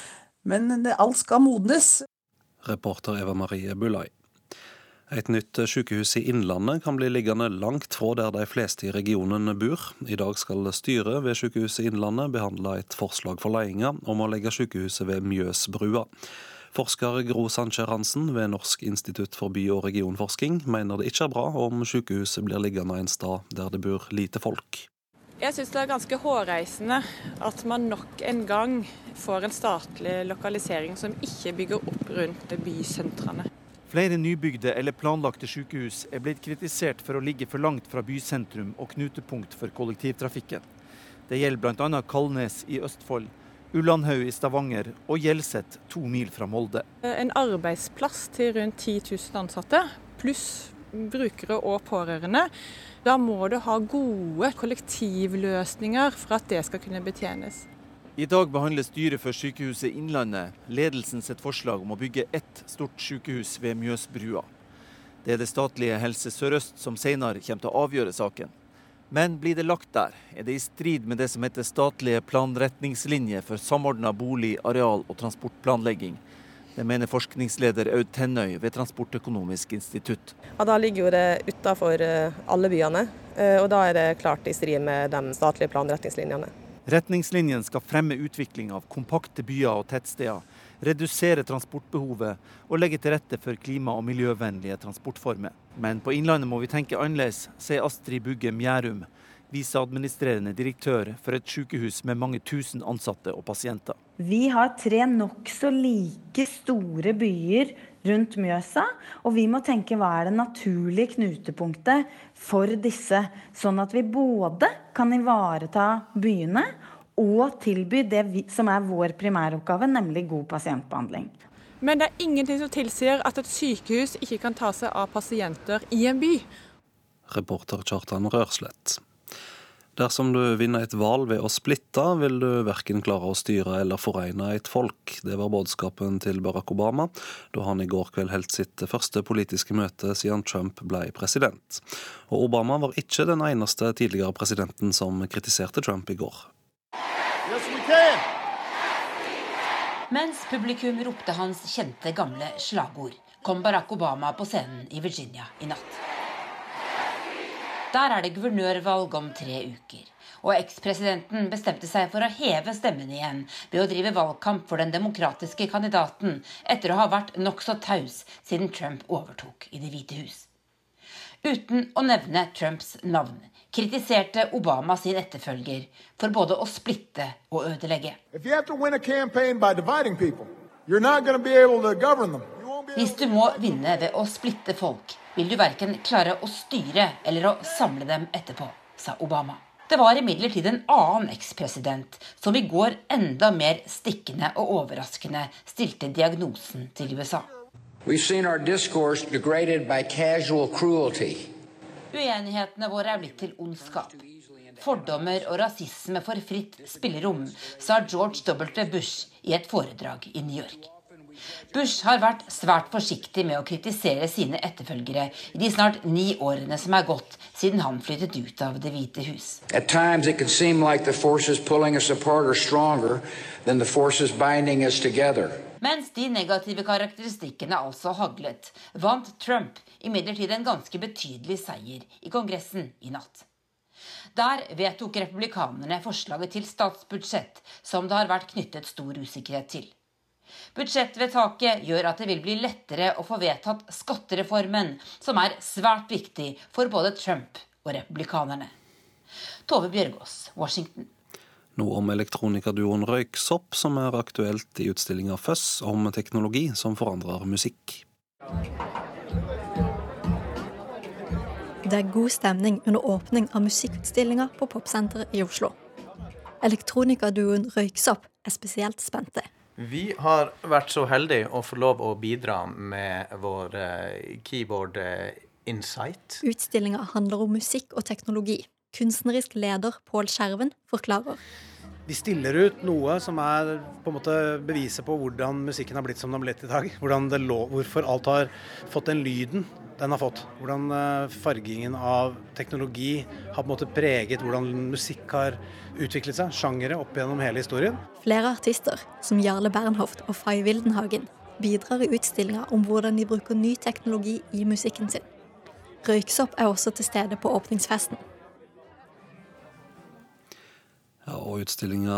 men alt skal modnes. Reporter Eva Marie Bulai. Et nytt sykehus i Innlandet kan bli liggende langt fra der de fleste i regionen bor. I dag skal styret ved Sykehuset Innlandet behandle et forslag for ledelsen om å legge sykehuset ved Mjøsbrua. Forsker Gro Sancher Hansen ved Norsk institutt for by- og regionforsking mener det ikke er bra om sykehuset blir liggende en sted der det bor lite folk. Jeg syns det er ganske hårreisende at man nok en gang får en statlig lokalisering som ikke bygger opp rundt bysentrene. Flere nybygde eller planlagte sykehus er blitt kritisert for å ligge for langt fra bysentrum og knutepunkt for kollektivtrafikken. Det gjelder bl.a. Kalnes i Østfold, Ullandhaug i Stavanger og Hjelset to mil fra Molde. En arbeidsplass til rundt 10 000 ansatte, pluss brukere og pårørende. Da må du ha gode kollektivløsninger for at det skal kunne betjenes. I dag behandler styret for Sykehuset Innlandet ledelsen sitt forslag om å bygge ett stort sykehus ved Mjøsbrua. Det er det statlige Helse Sør-Øst som senere kommer til å avgjøre saken. Men blir det lagt der, er det i strid med det som heter statlige planretningslinjer for samordna bolig-, areal- og transportplanlegging, det mener forskningsleder Aud Tennøy ved Transportøkonomisk institutt. Ja, Da ligger jo det utafor eh, alle byene, eh, og da er det klart i strid med de statlige planretningslinjene. Retningslinjen skal fremme utvikling av kompakte byer og tettsteder, redusere transportbehovet og legge til rette for klima- og miljøvennlige transportformer. Men på Innlandet må vi tenke annerledes, sier Astrid Bugge Mjærum, viseadministrerende direktør for et sykehus med mange tusen ansatte og pasienter. Vi har tre nokså like store byer rundt Mjøsa, og vi må tenke hva er det naturlige knutepunktet for disse, sånn at vi både kan ivareta byene og tilby det vi, som er vår primæroppgave, nemlig god pasientbehandling. Men det er ingenting som tilsier at et sykehus ikke kan ta seg av pasienter i en by. Reporter Kjartan Rørslett. Dersom du vinner et valg ved å splitte, vil du verken klare å styre eller foregne et folk. Det var budskapen til Barack Obama da han i går kveld holdt sitt første politiske møte siden Trump ble president. Og Obama var ikke den eneste tidligere presidenten som kritiserte Trump i går. Mens publikum ropte hans kjente gamle slagord, kom Barack Obama på scenen i Virginia i natt. Der er det guvernørvalg om tre uker. Og ekspresidenten bestemte seg for å heve stemmen igjen ved å drive valgkamp for den demokratiske kandidaten etter å ha vært nokså taus siden Trump overtok i Det hvite hus. Uten å nevne Trumps navn kritiserte Obama sin etterfølger for både å splitte og ødelegge. Hvis du må vinne ved å splitte folk, vil du verken klare å styre eller å samle dem etterpå, sa Obama. Det var imidlertid en annen ekspresident som i går enda mer stikkende og overraskende stilte diagnosen til USA. Uenighetene våre er blitt til ondskap. Fordommer og rasisme får fritt spillerom, sa George W. Bush i et foredrag i New York. Bush har vært svært forsiktig med å kritisere sine etterfølgere i de snart ni årene som er gått siden han flyttet ut av Det hvite hus. Mens de negative karakteristikkene altså haglet, vant Trump imidlertid en ganske betydelig seier i Kongressen i natt. Der vedtok republikanerne forslaget til statsbudsjett, som det har vært knyttet stor usikkerhet til. Budsjettvedtaket gjør at det vil bli lettere å få vedtatt skattereformen, som er svært viktig for både Trump og republikanerne. Tove Bjørgaas, Washington. Noe om elektronikaduoen Røyksopp, som er aktuelt i utstillinga Føss om teknologi som forandrer musikk. Det er god stemning under åpning av musikkutstillinga på Popsenteret i Oslo. Elektronikaduoen Røyksopp er spesielt spente. Vi har vært så heldige å få lov å bidra med vår eh, keyboard eh, Insight. Utstillinga handler om musikk og teknologi. Kunstnerisk leder Pål Skjerven forklarer. De stiller ut noe som er på en måte beviset på hvordan musikken har blitt som den har blitt i dag. hvorfor alt har fått den lyden den har fått. Hvordan eh, fargingen av teknologi har på en måte preget hvordan musikk har utviklet seg, sjangere opp gjennom hele historien. Flere artister, som Jarle Bernhoft og Fay Wildenhagen, bidrar i utstillinga om hvordan de bruker ny teknologi i musikken sin. Røyksopp er også til stede på åpningsfesten. Ja, og Utstillinga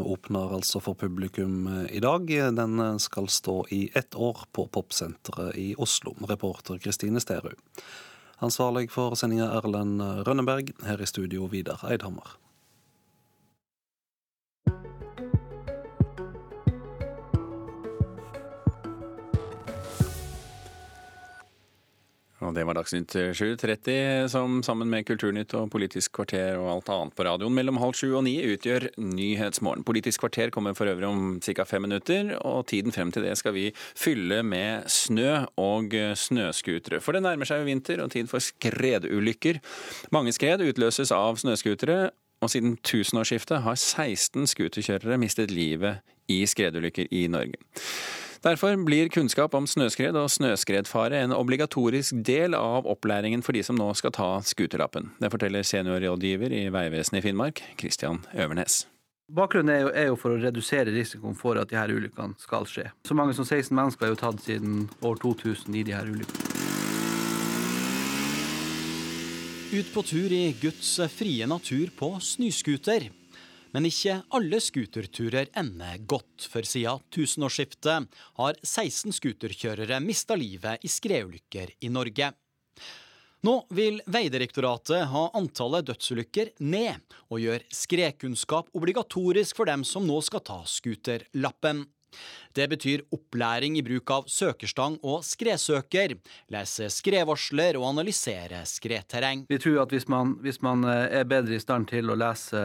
åpner altså for publikum eh, i dag. Den eh, skal stå i ett år på Popsenteret i Oslo. Reporter Kristine Sterud. Ansvarlig for sendinga Erlend Rønneberg. Her i studio Vidar Eidhammer. Og det var Dagsnytt 7.30, som sammen med Kulturnytt og Politisk kvarter og alt annet på radioen mellom halv sju og ni utgjør Nyhetsmorgen. Politisk kvarter kommer for øvrig om ca. fem minutter, og tiden frem til det skal vi fylle med snø og snøscootere. For det nærmer seg jo vinter og tid for skredulykker. Mange skred utløses av snøscootere, og siden tusenårsskiftet har 16 scooterkjørere mistet livet i skredulykker i Norge. Derfor blir kunnskap om snøskred og snøskredfare en obligatorisk del av opplæringen for de som nå skal ta skuterlappen. Det forteller seniorrådgiver i Vegvesenet i Finnmark, Christian Øvernes. Bakgrunnen er jo, er jo, for å redusere risikoen for at de her ulykkene skal skje. Så mange som 16 mennesker er jo tatt siden år 2000 i de her ulykkene. Ut på tur i Guds frie natur på snøscooter. Men ikke alle scooterturer ender godt, for siden tusenårsskiftet har 16 scooterkjørere mista livet i skredulykker i Norge. Nå vil Vegdirektoratet ha antallet dødsulykker ned, og gjør skredkunnskap obligatorisk for dem som nå skal ta scooterlappen. Det betyr opplæring i bruk av søkerstang og skredsøker, lese skredvarsler og analysere skredterreng. Vi tror at hvis man, hvis man er bedre i stand til å lese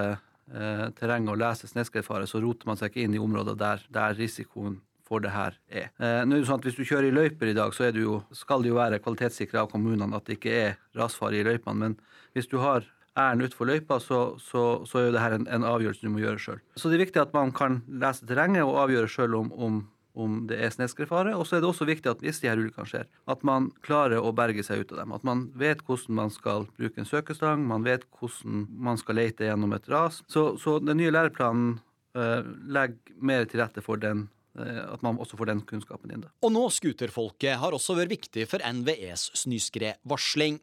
eh, terrenget og lese snøskredfare, så roter man seg ikke inn i områder der, der risikoen for det her er. Eh, nå er det sånn at Hvis du kjører i løyper i dag, så det jo, skal det jo være kvalitetssikra av kommunene at det ikke er rasfare i løypene. Men hvis du har æren utfor løypa, så, så, så, er jo det her en, en avgjørelse du må gjøre sjøl. Så det er viktig at man kan lese terrenget og avgjøre sjøl om, om, om, det er snøskredfare. Og så er det også viktig at hvis de her ulykkene skjer, at man klarer å berge seg ut av dem. At man vet hvordan man skal bruke en søkestang, man vet hvordan man skal lete gjennom et ras. Så, så den nye læreplanen uh, legger mer til rette for den Eh, at man også får den kunnskapen inn. Og nå scooterfolket har også vært viktig for NVEs snøskredvarsling.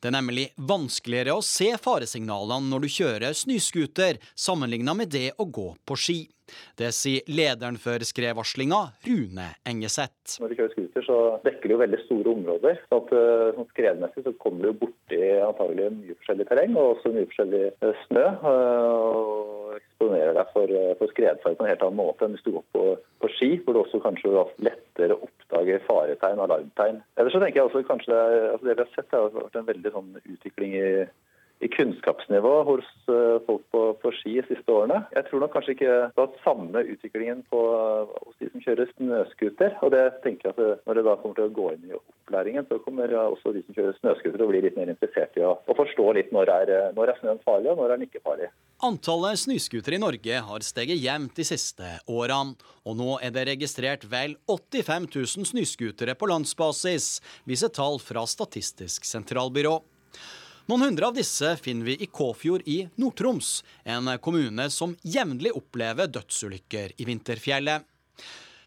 Det er nemlig vanskeligere å se faresignalene når du kjører snøscooter, sammenligna med det å gå på ski. Det sier lederen for skredvarslinga, Rune Engeseth. Når du kjører scooter, så dekker det jo veldig store områder. Så at, eh, sånn skredmessig så kommer du borti antagelig mye forskjellig terreng, og også mye forskjellig eh, snø. Og eksponerer deg for, eh, for skredfare på en helt annen måte enn hvis du går på, på ski, hvor du også kanskje lettere oppdager faretegn og alarmtegn. Ellers så tenker jeg også kanskje altså Det vi har sett, har vært en veldig sånn utvikling i i kunnskapsnivå hos eh, folk på, på, ski de siste årene. Jeg tror nok kanskje ikke det har samme utviklingen på, hos de som kjører snøscooter. Og det tenker jeg at når det da kommer til å gå inn i opplæringen, så kommer også de som kjører snøscooter å bli litt mer interessert i å, å forstå litt når er, når er snøen farlig, og når er den ikke farlig. Antallet snøscootere i Norge har steget jevnt de siste årene, og nå er det registrert vel 85 000 snøscootere på landsbasis, viser tall fra Statistisk sentralbyrå. Noen hundre av disse finner vi i Kåfjord i Nord-Troms, en kommune som jevnlig opplever dødsulykker i vinterfjellet.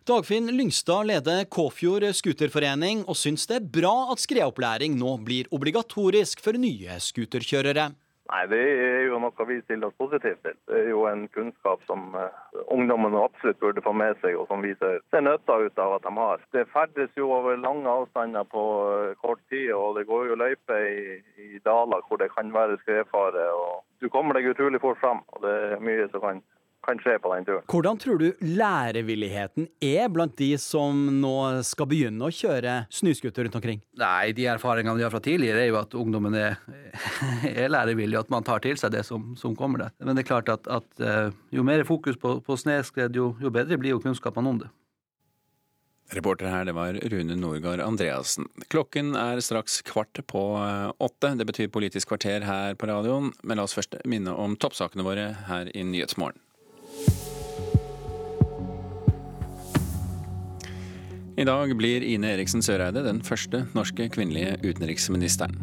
Dagfinn Lyngstad leder Kåfjord scooterforening og syns det er bra at skredopplæring nå blir obligatorisk for nye scooterkjørere. Nei, Det er jo noe vi stiller oss positivt til. Det er jo en kunnskap som ungdommene absolutt burde få med seg, og som vi ser, nytta ut av at de har. Det ferdes jo over lange avstander på uh, kort tid, og det går jo løyper i, i daler hvor det kan være skredfare. og Du kommer deg utrolig fort fram, og det er mye som kan kan skje på den turen. Hvordan tror du lærevilligheten er blant de som nå skal begynne å kjøre snøscooter rundt omkring? Nei, De erfaringene vi har fra tidligere, er jo at ungdommen er, er lærevillig, at man tar til seg det som, som kommer der. Men det er klart at, at eh, jo mer fokus på, på snøskred, jo, jo bedre blir jo kunnskapene om det. Reporter her, det var Rune Norgard Andreassen. Klokken er straks kvart på eh, åtte. Det betyr Politisk kvarter her på radioen. Men la oss først minne om toppsakene våre her i Nyhetsmorgen. I dag blir Ine Eriksen Søreide den første norske kvinnelige utenriksministeren.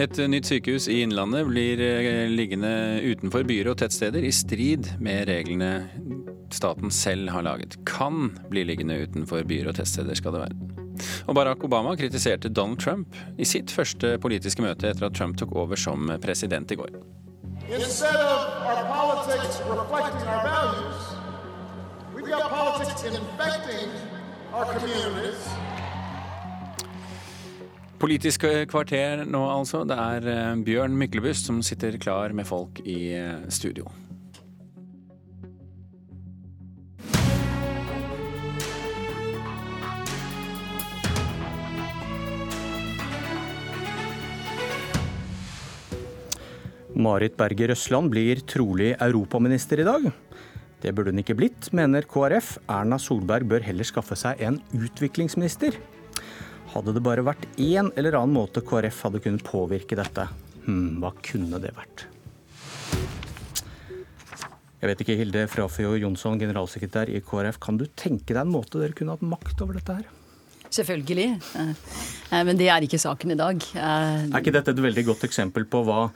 Et nytt sykehus i Innlandet blir eh, liggende utenfor byer og tettsteder, i strid med reglene staten selv har laget. Kan bli liggende utenfor byer og tettsteder, skal det være. Og Barack Obama kritiserte Donald Trump i sitt første politiske møte etter at Trump tok over som president i går. Instead of our politics reflecting our values, we've got politics infecting Politisk kvarter nå, altså. Det er eh, Bjørn Myklebust som sitter klar med folk i eh, studio. Marit Berger Røsland blir trolig europaminister i dag. Det burde hun ikke blitt, mener KrF. Erna Solberg bør heller skaffe seg en utviklingsminister. Hadde det bare vært én eller annen måte KrF hadde kunnet påvirke dette, hm, hva kunne det vært? Jeg vet ikke, Hilde Frafjord Jonsson, generalsekretær i KrF. Kan du tenke deg en måte dere kunne hatt makt over dette her? Selvfølgelig. Eh, eh, men det er ikke saken i dag. Eh, er ikke dette et veldig godt eksempel på hva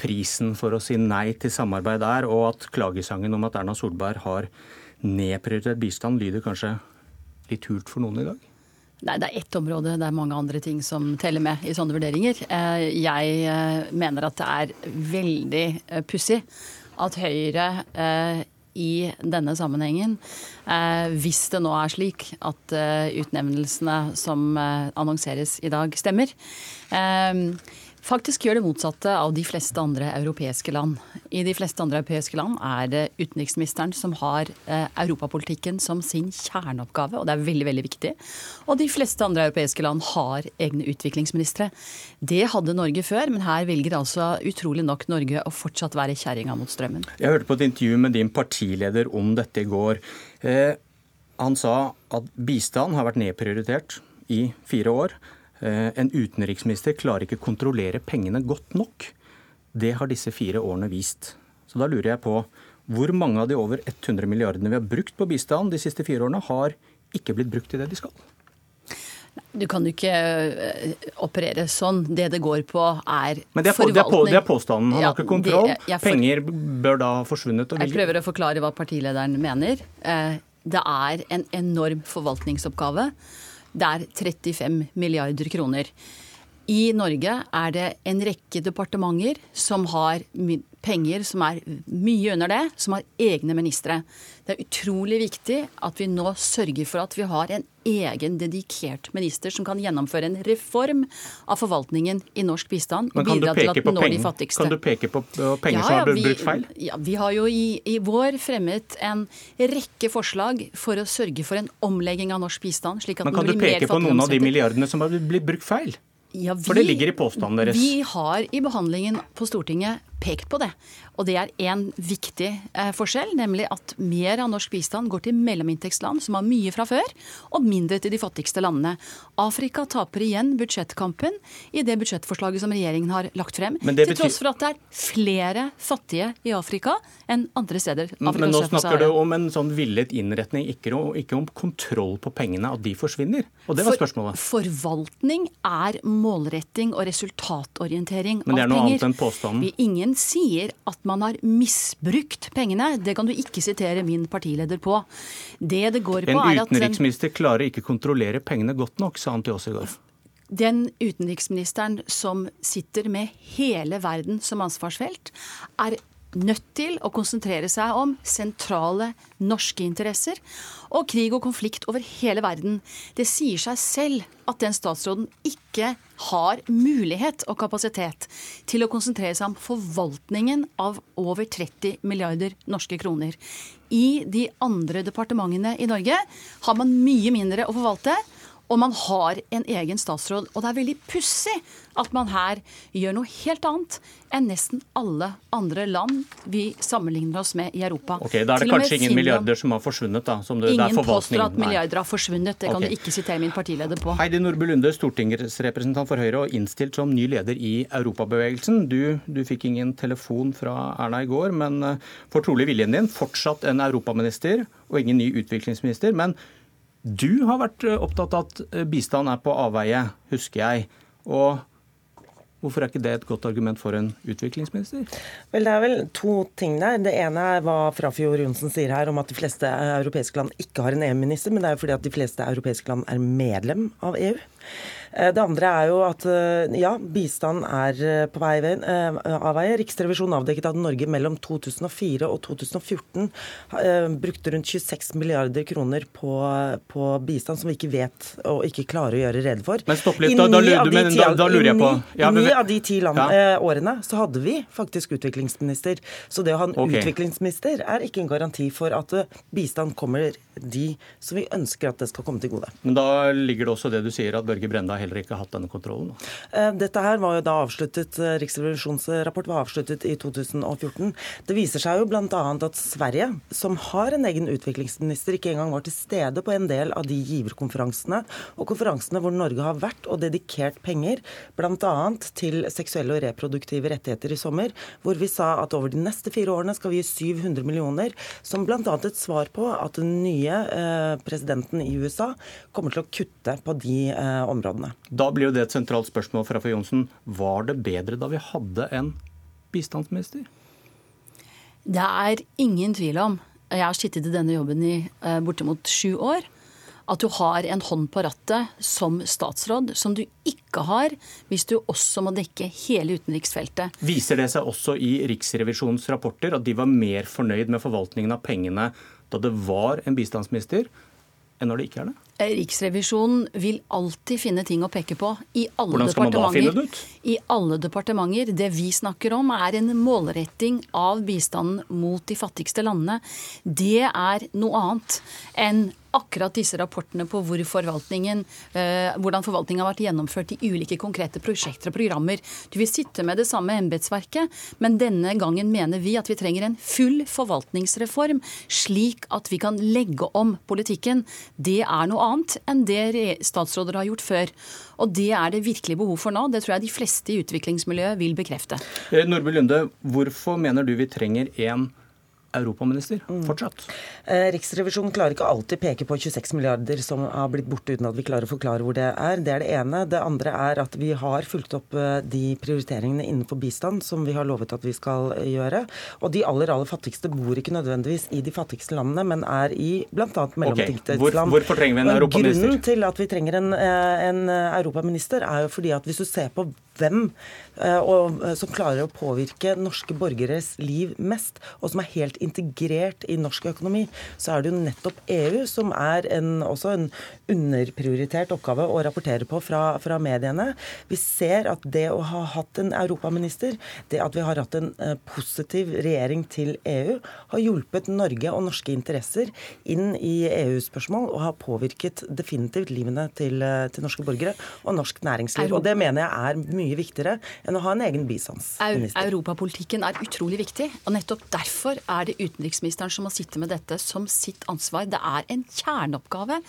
prisen for å si nei til samarbeid er, og at klagesangen om at Erna Solberg har nedprioritert bistand, lyder kanskje litt hult for noen i dag? Nei, det er ett område. Det er mange andre ting som teller med i sånne vurderinger. Eh, jeg eh, mener at det er veldig eh, pussig at Høyre i denne sammenhengen, hvis det nå er slik at utnevnelsene som annonseres i dag, stemmer, faktisk gjør det motsatte av de fleste andre europeiske land. I de fleste andre europeiske land er det utenriksministeren som har eh, europapolitikken som sin kjerneoppgave, og det er veldig, veldig viktig. Og de fleste andre europeiske land har egne utviklingsministre. Det hadde Norge før, men her velger altså utrolig nok Norge å fortsatt være kjerringa mot strømmen. Jeg hørte på et intervju med din partileder om dette i går. Eh, Han sa at bistand har vært nedprioritert i fire år. Eh, en utenriksminister klarer ikke kontrollere pengene godt nok. Det har disse fire årene vist. Så da lurer jeg på hvor mange av de over 100 milliardene vi har brukt på bistand de siste fire årene, har ikke blitt brukt til det de skal? Du kan jo ikke eh, operere sånn. Det det går på, er Men det er, på, det er, på, det er påstanden. Han ja, har ikke kontroll. Det, for, Penger bør da ha forsvunnet. jeg prøver å forklare hva partilederen mener. Eh, det er en enorm forvaltningsoppgave. Det er 35 milliarder kroner. I Norge er det en rekke departementer som har penger som er mye under det, som har egne ministre. Det er utrolig viktig at vi nå sørger for at vi har en egen dedikert minister som kan gjennomføre en reform av forvaltningen i norsk bistand. og bidra til at den når de fattigste. Kan du peke på penger ja, som har blitt brukt feil? Ja, Vi har jo i, i, vår fremmet en rekke forslag for å sørge for en omlegging av norsk bistand. slik at Men Kan du peke på noen av de milliardene som har blitt brukt feil? Ja, vi, For det ligger i påstanden deres. Vi har i behandlingen på Stortinget pekt på det. Og det er én viktig eh, forskjell, nemlig at mer av norsk bistand går til mellominntektsland som har mye fra før, og mindre til de fattigste landene. Afrika taper igjen budsjettkampen i det budsjettforslaget som regjeringen har lagt frem. Betyr... Til tross for at det er flere fattige i Afrika enn andre steder. Afrika Men nå snakker du om en sånn villet innretning, ikke, ikke, om kontroll på pengene, at de forsvinner. Og det var spørsmålet. For, forvaltning er målretting og resultatorientering av penger. Men det er noe annet enn påstanden. Vi, ingen sier at man har misbrukt pengene. Det kan du ikke sitere min partileder på. Det det går på er at En utenriksminister klarer ikke kontrollere pengene godt nok, sa han til oss i går. Den utenriksministeren som sitter med hele verden som ansvarsfelt, er nødt til å konsentrere seg om sentrale norske interesser og krig og konflikt over hele verden. Det sier seg selv at den statsråden ikke har mulighet og kapasitet til å konsentrere seg om forvaltningen av over 30 milliarder norske kroner. I de andre departementene i Norge har man mye mindre å forvalte. Og man har en egen statsråd. Og det er veldig pussig at man her gjør noe helt annet enn nesten alle andre land vi sammenligner oss med i Europa. Ok, Da er det kanskje ingen milliarder som har forsvunnet? da? Det, ingen det påstår at milliarder har forsvunnet. Det okay. kan du ikke sitere min partileder på. Heidi Nordby Lunde, stortingsrepresentant for Høyre og innstilt som ny leder i Europabevegelsen. Du, du fikk ingen telefon fra Erna i går, men får trolig viljen din fortsatt en europaminister og ingen ny utviklingsminister. men du har vært eh, opptatt av at eh, bistand er på avveie, husker jeg. Og Hvorfor er ikke det et godt argument for en utviklingsminister? Vel, Det er vel to ting der. Det ene er hva Frafjord Johnsen sier her om at de fleste europeiske land ikke har en EU-minister, men det er jo fordi at de fleste europeiske land er medlem av EU. Eh, det andre er jo at eh, ja, bistand er eh, på vei av veie. Riksrevisjonen avdekket at Norge mellom 2004 og 2014 brukte rundt 26 milliarder kroner på, på bistand som vi ikke vet og ikke klarer å gjøre rede for. Men stopp litt, da, da, men, da, da lurer jeg på ja, I ni av de ti land, ja. årene så hadde vi faktisk utviklingsminister. Så det å ha en okay. utviklingsminister er ikke en garanti for at bistand kommer de som vi ønsker at det skal komme til gode. Men da ligger det også det du sier, at Børge Brende heller ikke hatt denne kontrollen? Eh, dette her var jo da avsluttet, eh, Riksrevisjonens rapport var avsluttet i 2014. Det viser seg jo bl.a. at Sverige, som har en egen utviklingsminister, ikke engang var til stede på en del av de giverkonferansene og konferansene hvor Norge har vært og dedikert penger, bl.a. til seksuelle og reproduktive rettigheter i sommer, hvor vi sa at over de neste fire årene skal vi gi 700 millioner, som bl.a. et svar på at den nye eh, presidenten i USA kommer til å kutte på de områdene. Da blir jo det et sentralt spørsmål fra Johnsen. Var det bedre da vi hadde en bistandsminister? Det er ingen tvil om, jeg har sittet i denne jobben i uh, bortimot sju år, at du har en hånd på rattet som statsråd som du ikke har hvis du også må dekke hele utenriksfeltet. Viser det seg også i Riksrevisjonens rapporter at de var mer fornøyd med forvaltningen av pengene da det var en bistandsminister, enn når det ikke er det? Riksrevisjonen vil alltid finne ting å peke på i alle Hvordan skal man da finne det ut? I alle departementer. Det vi snakker om er en målretting av bistanden mot de fattigste landene. Det er noe annet enn akkurat disse rapportene på hvor forvaltningen, eh, hvordan forvaltningen har vært gjennomført i ulike konkrete prosjekter og programmer. Du vil sitte med det samme embetsverket, men denne gangen mener vi at vi trenger en full forvaltningsreform, slik at vi kan legge om politikken. Det er noe annet enn det statsråder har gjort før. Og det er det virkelig behov for nå. Det tror jeg de fleste i utviklingsmiljøet vil bekrefte. Norbe Nordby Lunde, hvorfor mener du vi trenger en europaminister fortsatt. Eh, Riksrevisjonen klarer ikke alltid peke på 26 milliarder som har blitt borte, uten at vi klarer å forklare hvor det er. Det er det ene. Det andre er at vi har fulgt opp eh, de prioriteringene innenfor bistand som vi har lovet at vi skal gjøre. Og de aller, aller fattigste bor ikke nødvendigvis i de fattigste landene, men er i bl.a. mellomtingsland. Hvor, hvorfor trenger vi en europaminister? Grunnen til at vi trenger en, eh, en europaminister, er jo fordi at hvis du ser på hvem og, som klarer å påvirke norske borgeres liv mest, og som er helt integrert i norsk økonomi, så er det jo nettopp EU som er en, også en underprioritert oppgave å rapportere på fra, fra, mediene. Vi ser at det å ha hatt en europaminister, det at vi har hatt en uh, positiv regjering til EU, har hjulpet Norge og norske interesser inn i EU-spørsmål og har påvirket definitivt livene til, uh, til norske borgere og norsk næringsliv. Og det mener jeg er mye viktigere enn å ha en egen bistandsminister. Europapolitikken er utrolig viktig, og nettopp derfor er det utenriksministeren som må sitte med dette som sitt ansvar. Det er en kjerneoppgave.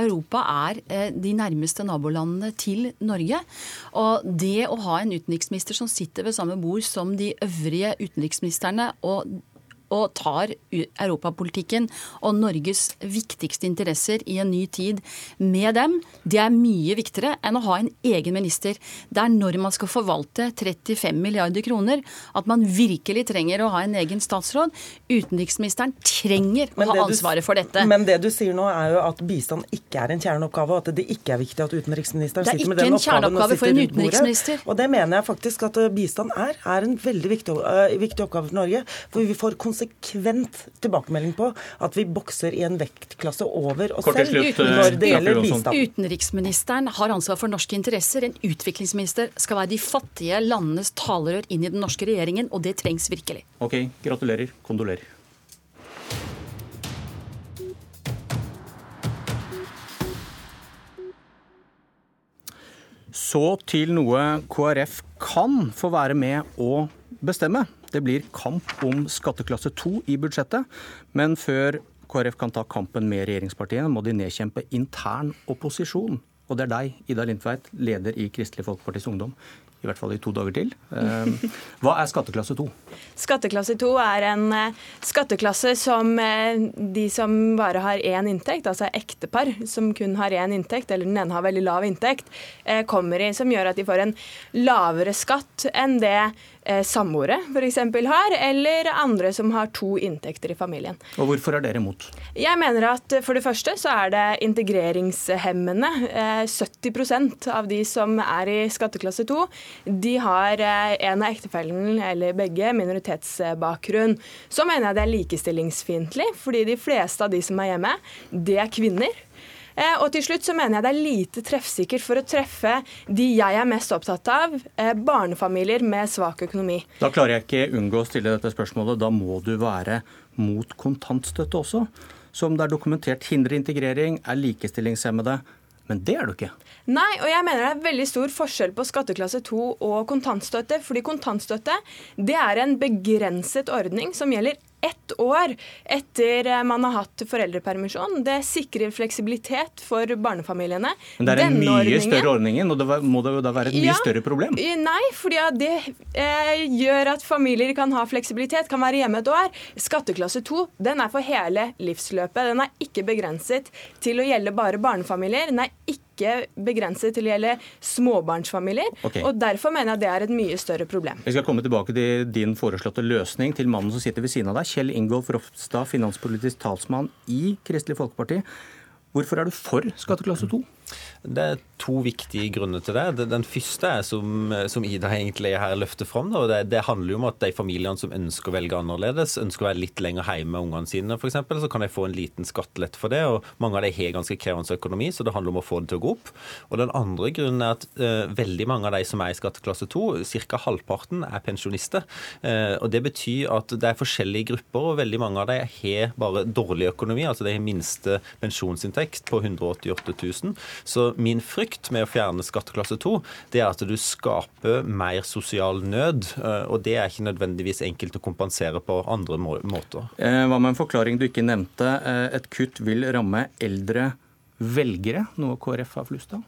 Europa er eh, de nærmeste nabolandene til Norge. Og det å ha en utenriksminister som sitter ved samme bord som de øvrige utenriksministrene og og tar europapolitikken og Norges viktigste interesser i en ny tid med dem, det er mye viktigere enn å ha en egen minister. Det er når man skal forvalte 35 milliarder kroner at man virkelig trenger å ha en egen statsråd. Utenriksministeren trenger å ha ansvaret for dette. Men det du sier nå er jo at bistand ikke er en kjerneoppgave, og at det ikke er viktig at utenriksministeren sitter med den oppgaven og sitter rundt bordet. Og det mener jeg faktisk at bistand er. Er en veldig viktig, uh, viktig oppgave for Norge. For vi får konsekvenser konsekvent tilbakemelding på at vi bokser i en vektklasse over oss selv slutt, når det gjelder bistand. Utenriksministeren har ansvar for norske interesser. En utviklingsminister skal være de fattige landenes talerør inn i den norske regjeringen, og det trengs virkelig. Ok, gratulerer. Kondolerer. Så til noe KrF kan få være med å bestemme. Det blir kamp om skatteklasse 2 i budsjettet. Men før KrF kan ta kampen med regjeringspartiene, må de nedkjempe intern opposisjon. Og det er deg, Ida Lindtveit, leder i Kristelig Folkepartis Ungdom i hvert fall i to dager til. Ehm, hva er skatteklasse 2? Skatteklasse 2 er en eh, skatteklasse som eh, de som bare har én inntekt, altså ektepar som kun har én inntekt, eller den ene har veldig lav inntekt, eh, kommer i, som gjør at de får en lavere skatt enn det samboere f.eks. har, eller andre som har to inntekter i familien. Og Hvorfor er dere imot? Jeg mener at For det første så er det integreringshemmende. 70% av de som er i skatteklasse 2, de har eh, en av ektefellene, eller begge, minoritetsbakgrunn. Så mener jeg det er likestillingsfiendtlig, fordi de fleste av de som er hjemme, det er kvinner. Eh, og til slutt så mener jeg det er lite treffsikkert for å treffe de jeg er mest opptatt av, eh, barnefamilier med svak økonomi. Da klarer jeg ikke unngå å stille dette spørsmålet. Da må du være mot kontantstøtte også, som det er dokumentert hindrer integrering, er likestillingshemmede. Men det er du ikke. Nei, og jeg mener det er veldig stor forskjell på skatteklasse 2 og kontantstøtte. Fordi kontantstøtte det er en begrenset ordning som gjelder ett år etter man har hatt foreldrepermisjon. Det sikrer fleksibilitet for barnefamiliene. Men det er en Denne mye ordningen, større ordning, og det må det da være et mye ja, større problem? Nei, fordi det eh, gjør at familier kan ha fleksibilitet, kan være hjemme et år. Skatteklasse 2 den er for hele livsløpet. Den er ikke begrenset til å gjelde bare barnefamilier. Den er ikke ikke begrenset til å gjelde småbarnsfamilier. Okay. og Derfor mener jeg det er et mye større problem. Vi skal komme tilbake til din foreslåtte løsning til mannen som sitter ved siden av deg. Kjell Ingolf Ropstad, finanspolitisk talsmann i Kristelig Folkeparti. Hvorfor er du for skatteklasse 2? Det er to viktige grunner til det. Den første er som, som Ida egentlig her løfter fram. Da, det, det, handler jo om at de familiene som ønsker å velge annerledes, ønsker å være litt lenger hjemme med ungene sine f.eks., så kan de få en liten skattelett for det. og Mange av de har ganske krevende økonomi, så det handler om å få det til å gå opp. Og Den andre grunnen er at uh, veldig mange av de som er i skatteklasse 2, ca. halvparten, er pensjonister. Uh, og Det betyr at det er forskjellige grupper, og veldig mange av de har bare dårlig økonomi. altså De har minste pensjonsinntekt på 188 000. Så min frykt med å fjerne skatteklasse 2, det er at du skaper mer sosial nød. Eh, og det er ikke nødvendigvis enkelt å kompensere på andre måter. Eh, hva med en forklaring du ikke nevnte? Eh, et kutt vil ramme eldre velgere, noe KrF har flust av?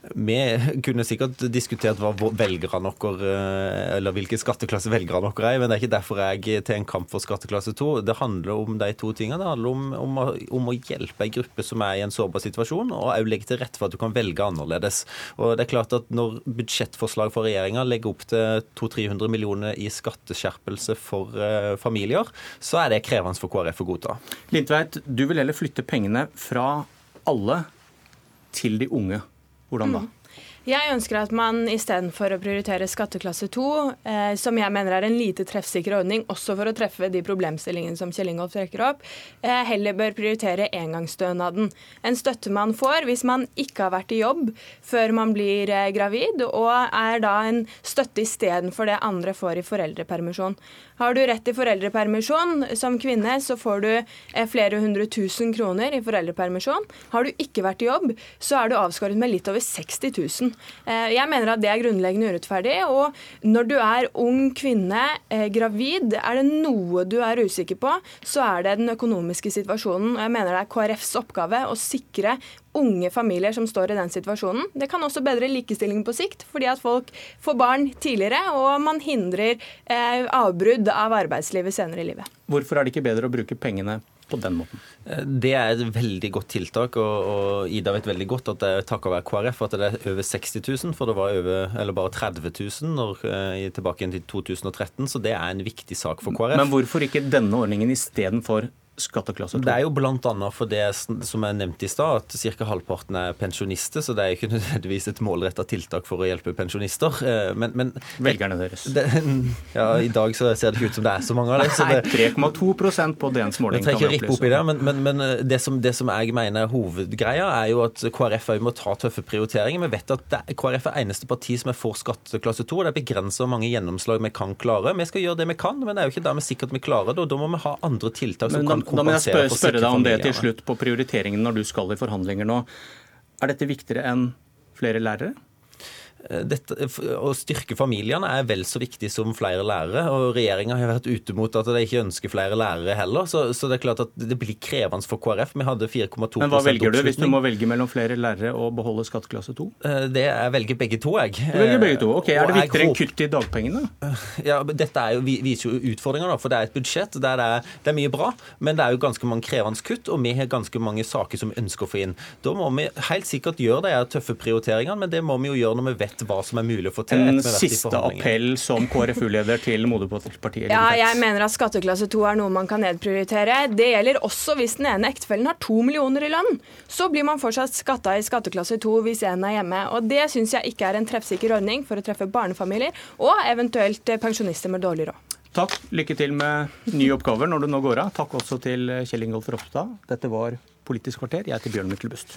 Vi kunne sikkert diskutert hva velgerne våre, eh, eller hvilke skatteklasse velgerne våre er, men det er ikke derfor jeg til en kamp for skatteklasse 2. Det handler om de to tingene. Det handler om, om, om å, hjelpe en gruppe som er i en sårbar situasjon, og òg legge til rette for at du kan velge annerledes. Og det er klart at Når budsjettforslag for regjeringa legger opp til 200-300 millioner i skatteskjerpelse for uh, familier, så er det krevende for KrF å godta. Lindtveit, du vil heller flytte pengene fra alle til de unge. Hvordan da? Mm. Jeg ønsker at man istedenfor å prioritere skatteklasse 2, eh, som jeg mener er en lite treffsikker ordning, også for å treffe de problemstillingene som Kjell Ingolf trekker opp, eh, heller bør prioritere engangsstønaden. En støtte man får hvis man ikke har vært i jobb før man blir eh, gravid, og er da en støtte istedenfor det andre får i foreldrepermisjon. Har du rett til foreldrepermisjon som kvinne, så får du eh, flere hundre tusen kroner i foreldrepermisjon. Har du ikke vært i jobb, så er du avskåret med litt over 60 000. Eh, jeg mener at det er grunnleggende urettferdig. Og når du er ung kvinne, eh, gravid, er det noe du er usikker på, så er det den økonomiske situasjonen. Og jeg mener det er KrFs oppgave å sikre unge familier som står i den situasjonen. Det kan også bedre likestillingen på sikt, fordi at folk får barn tidligere, og man hindrer eh, avbrudd av arbeidslivet senere i livet. Hvorfor er det ikke bedre å bruke pengene på den måten? Eh, det er et veldig godt tiltak, og, og Ida vet veldig godt at det er takket være KrF at det er over 60 000, for det var over, eller bare 30 000 når, eh, tilbake til 2013, så det er en viktig sak for KrF. Men hvorfor ikke denne ordningen istedenfor skatteklasse 2? Det er jo bl.a. for det som jeg nevnte i stad, at ca. halvparten er pensjonister. Så det er ikke nødvendigvis et målretta tiltak for å hjelpe pensjonister. Eh, men, men Velgerne deres. Det, ja, I dag så ser det ikke ut som det er så mange av dem. Nei, 3,2% på DNs måling. Jeg trenger ikke rippe opp i det, men, men, men eh, det, som, det, som, jeg mener er hovedgreia, er jo at KrF òg må ta tøffe prioriteringer. Vi vet at det, KrF er eneste parti som er for skatteklasse 2. og Det er begrenset hvor mange gjennomslag vi kan klare. Vi skal gjøre det vi kan, men det er jo ikke dermed sikkert vi klarer det. og Da må vi ha andre tiltak som kan da må jeg spørre, spørre deg om det til slutt på prioriteringen når du skal i forhandlinger nå. Er dette viktigere enn flere lærere? Eh, dette, å styrke familiene er vel så viktig som flere lærere. og Regjeringa har vært ute mot at de ikke ønsker flere lærere heller. Så, så det er klart at det blir krevende for KrF. Vi hadde 4,2 oppslutning. Men hva velger du hvis du må velge mellom flere lærere og beholde skatteklasse 2? Eh, det jeg velger begge to, jeg. Du velger begge to. Ok, Er det viktigere enn kutt i dagpengene? Ja, Dette jo, viser jo utfordringer, for det er et budsjett der det er, det er mye bra, men det er jo ganske mange krevende kutt, og vi har ganske mange saker som vi ønsker å få inn. Da må vi helt sikkert gjøre de tøffe prioriteringene, men det må vi jo gjøre når vi vet hva som er mulig å få til. En siste appell som KrFU-leder til moderpartiet? Ja, jeg mener at skatteklasse 2 er noe man kan nedprioritere. Det gjelder også hvis den ene ektefellen har to millioner i lønn. Så blir man fortsatt skatta i skatteklasse 2 hvis en er hjemme. Og Det syns jeg ikke er en treffsikker ordning for å treffe barnefamilier og eventuelt pensjonister med dårlig råd. Takk. Lykke til med nye oppgaver når du nå går av. Takk også til Kjell Ingolf Ropstad. Dette var Politisk kvarter. Jeg heter Bjørn Myklebust.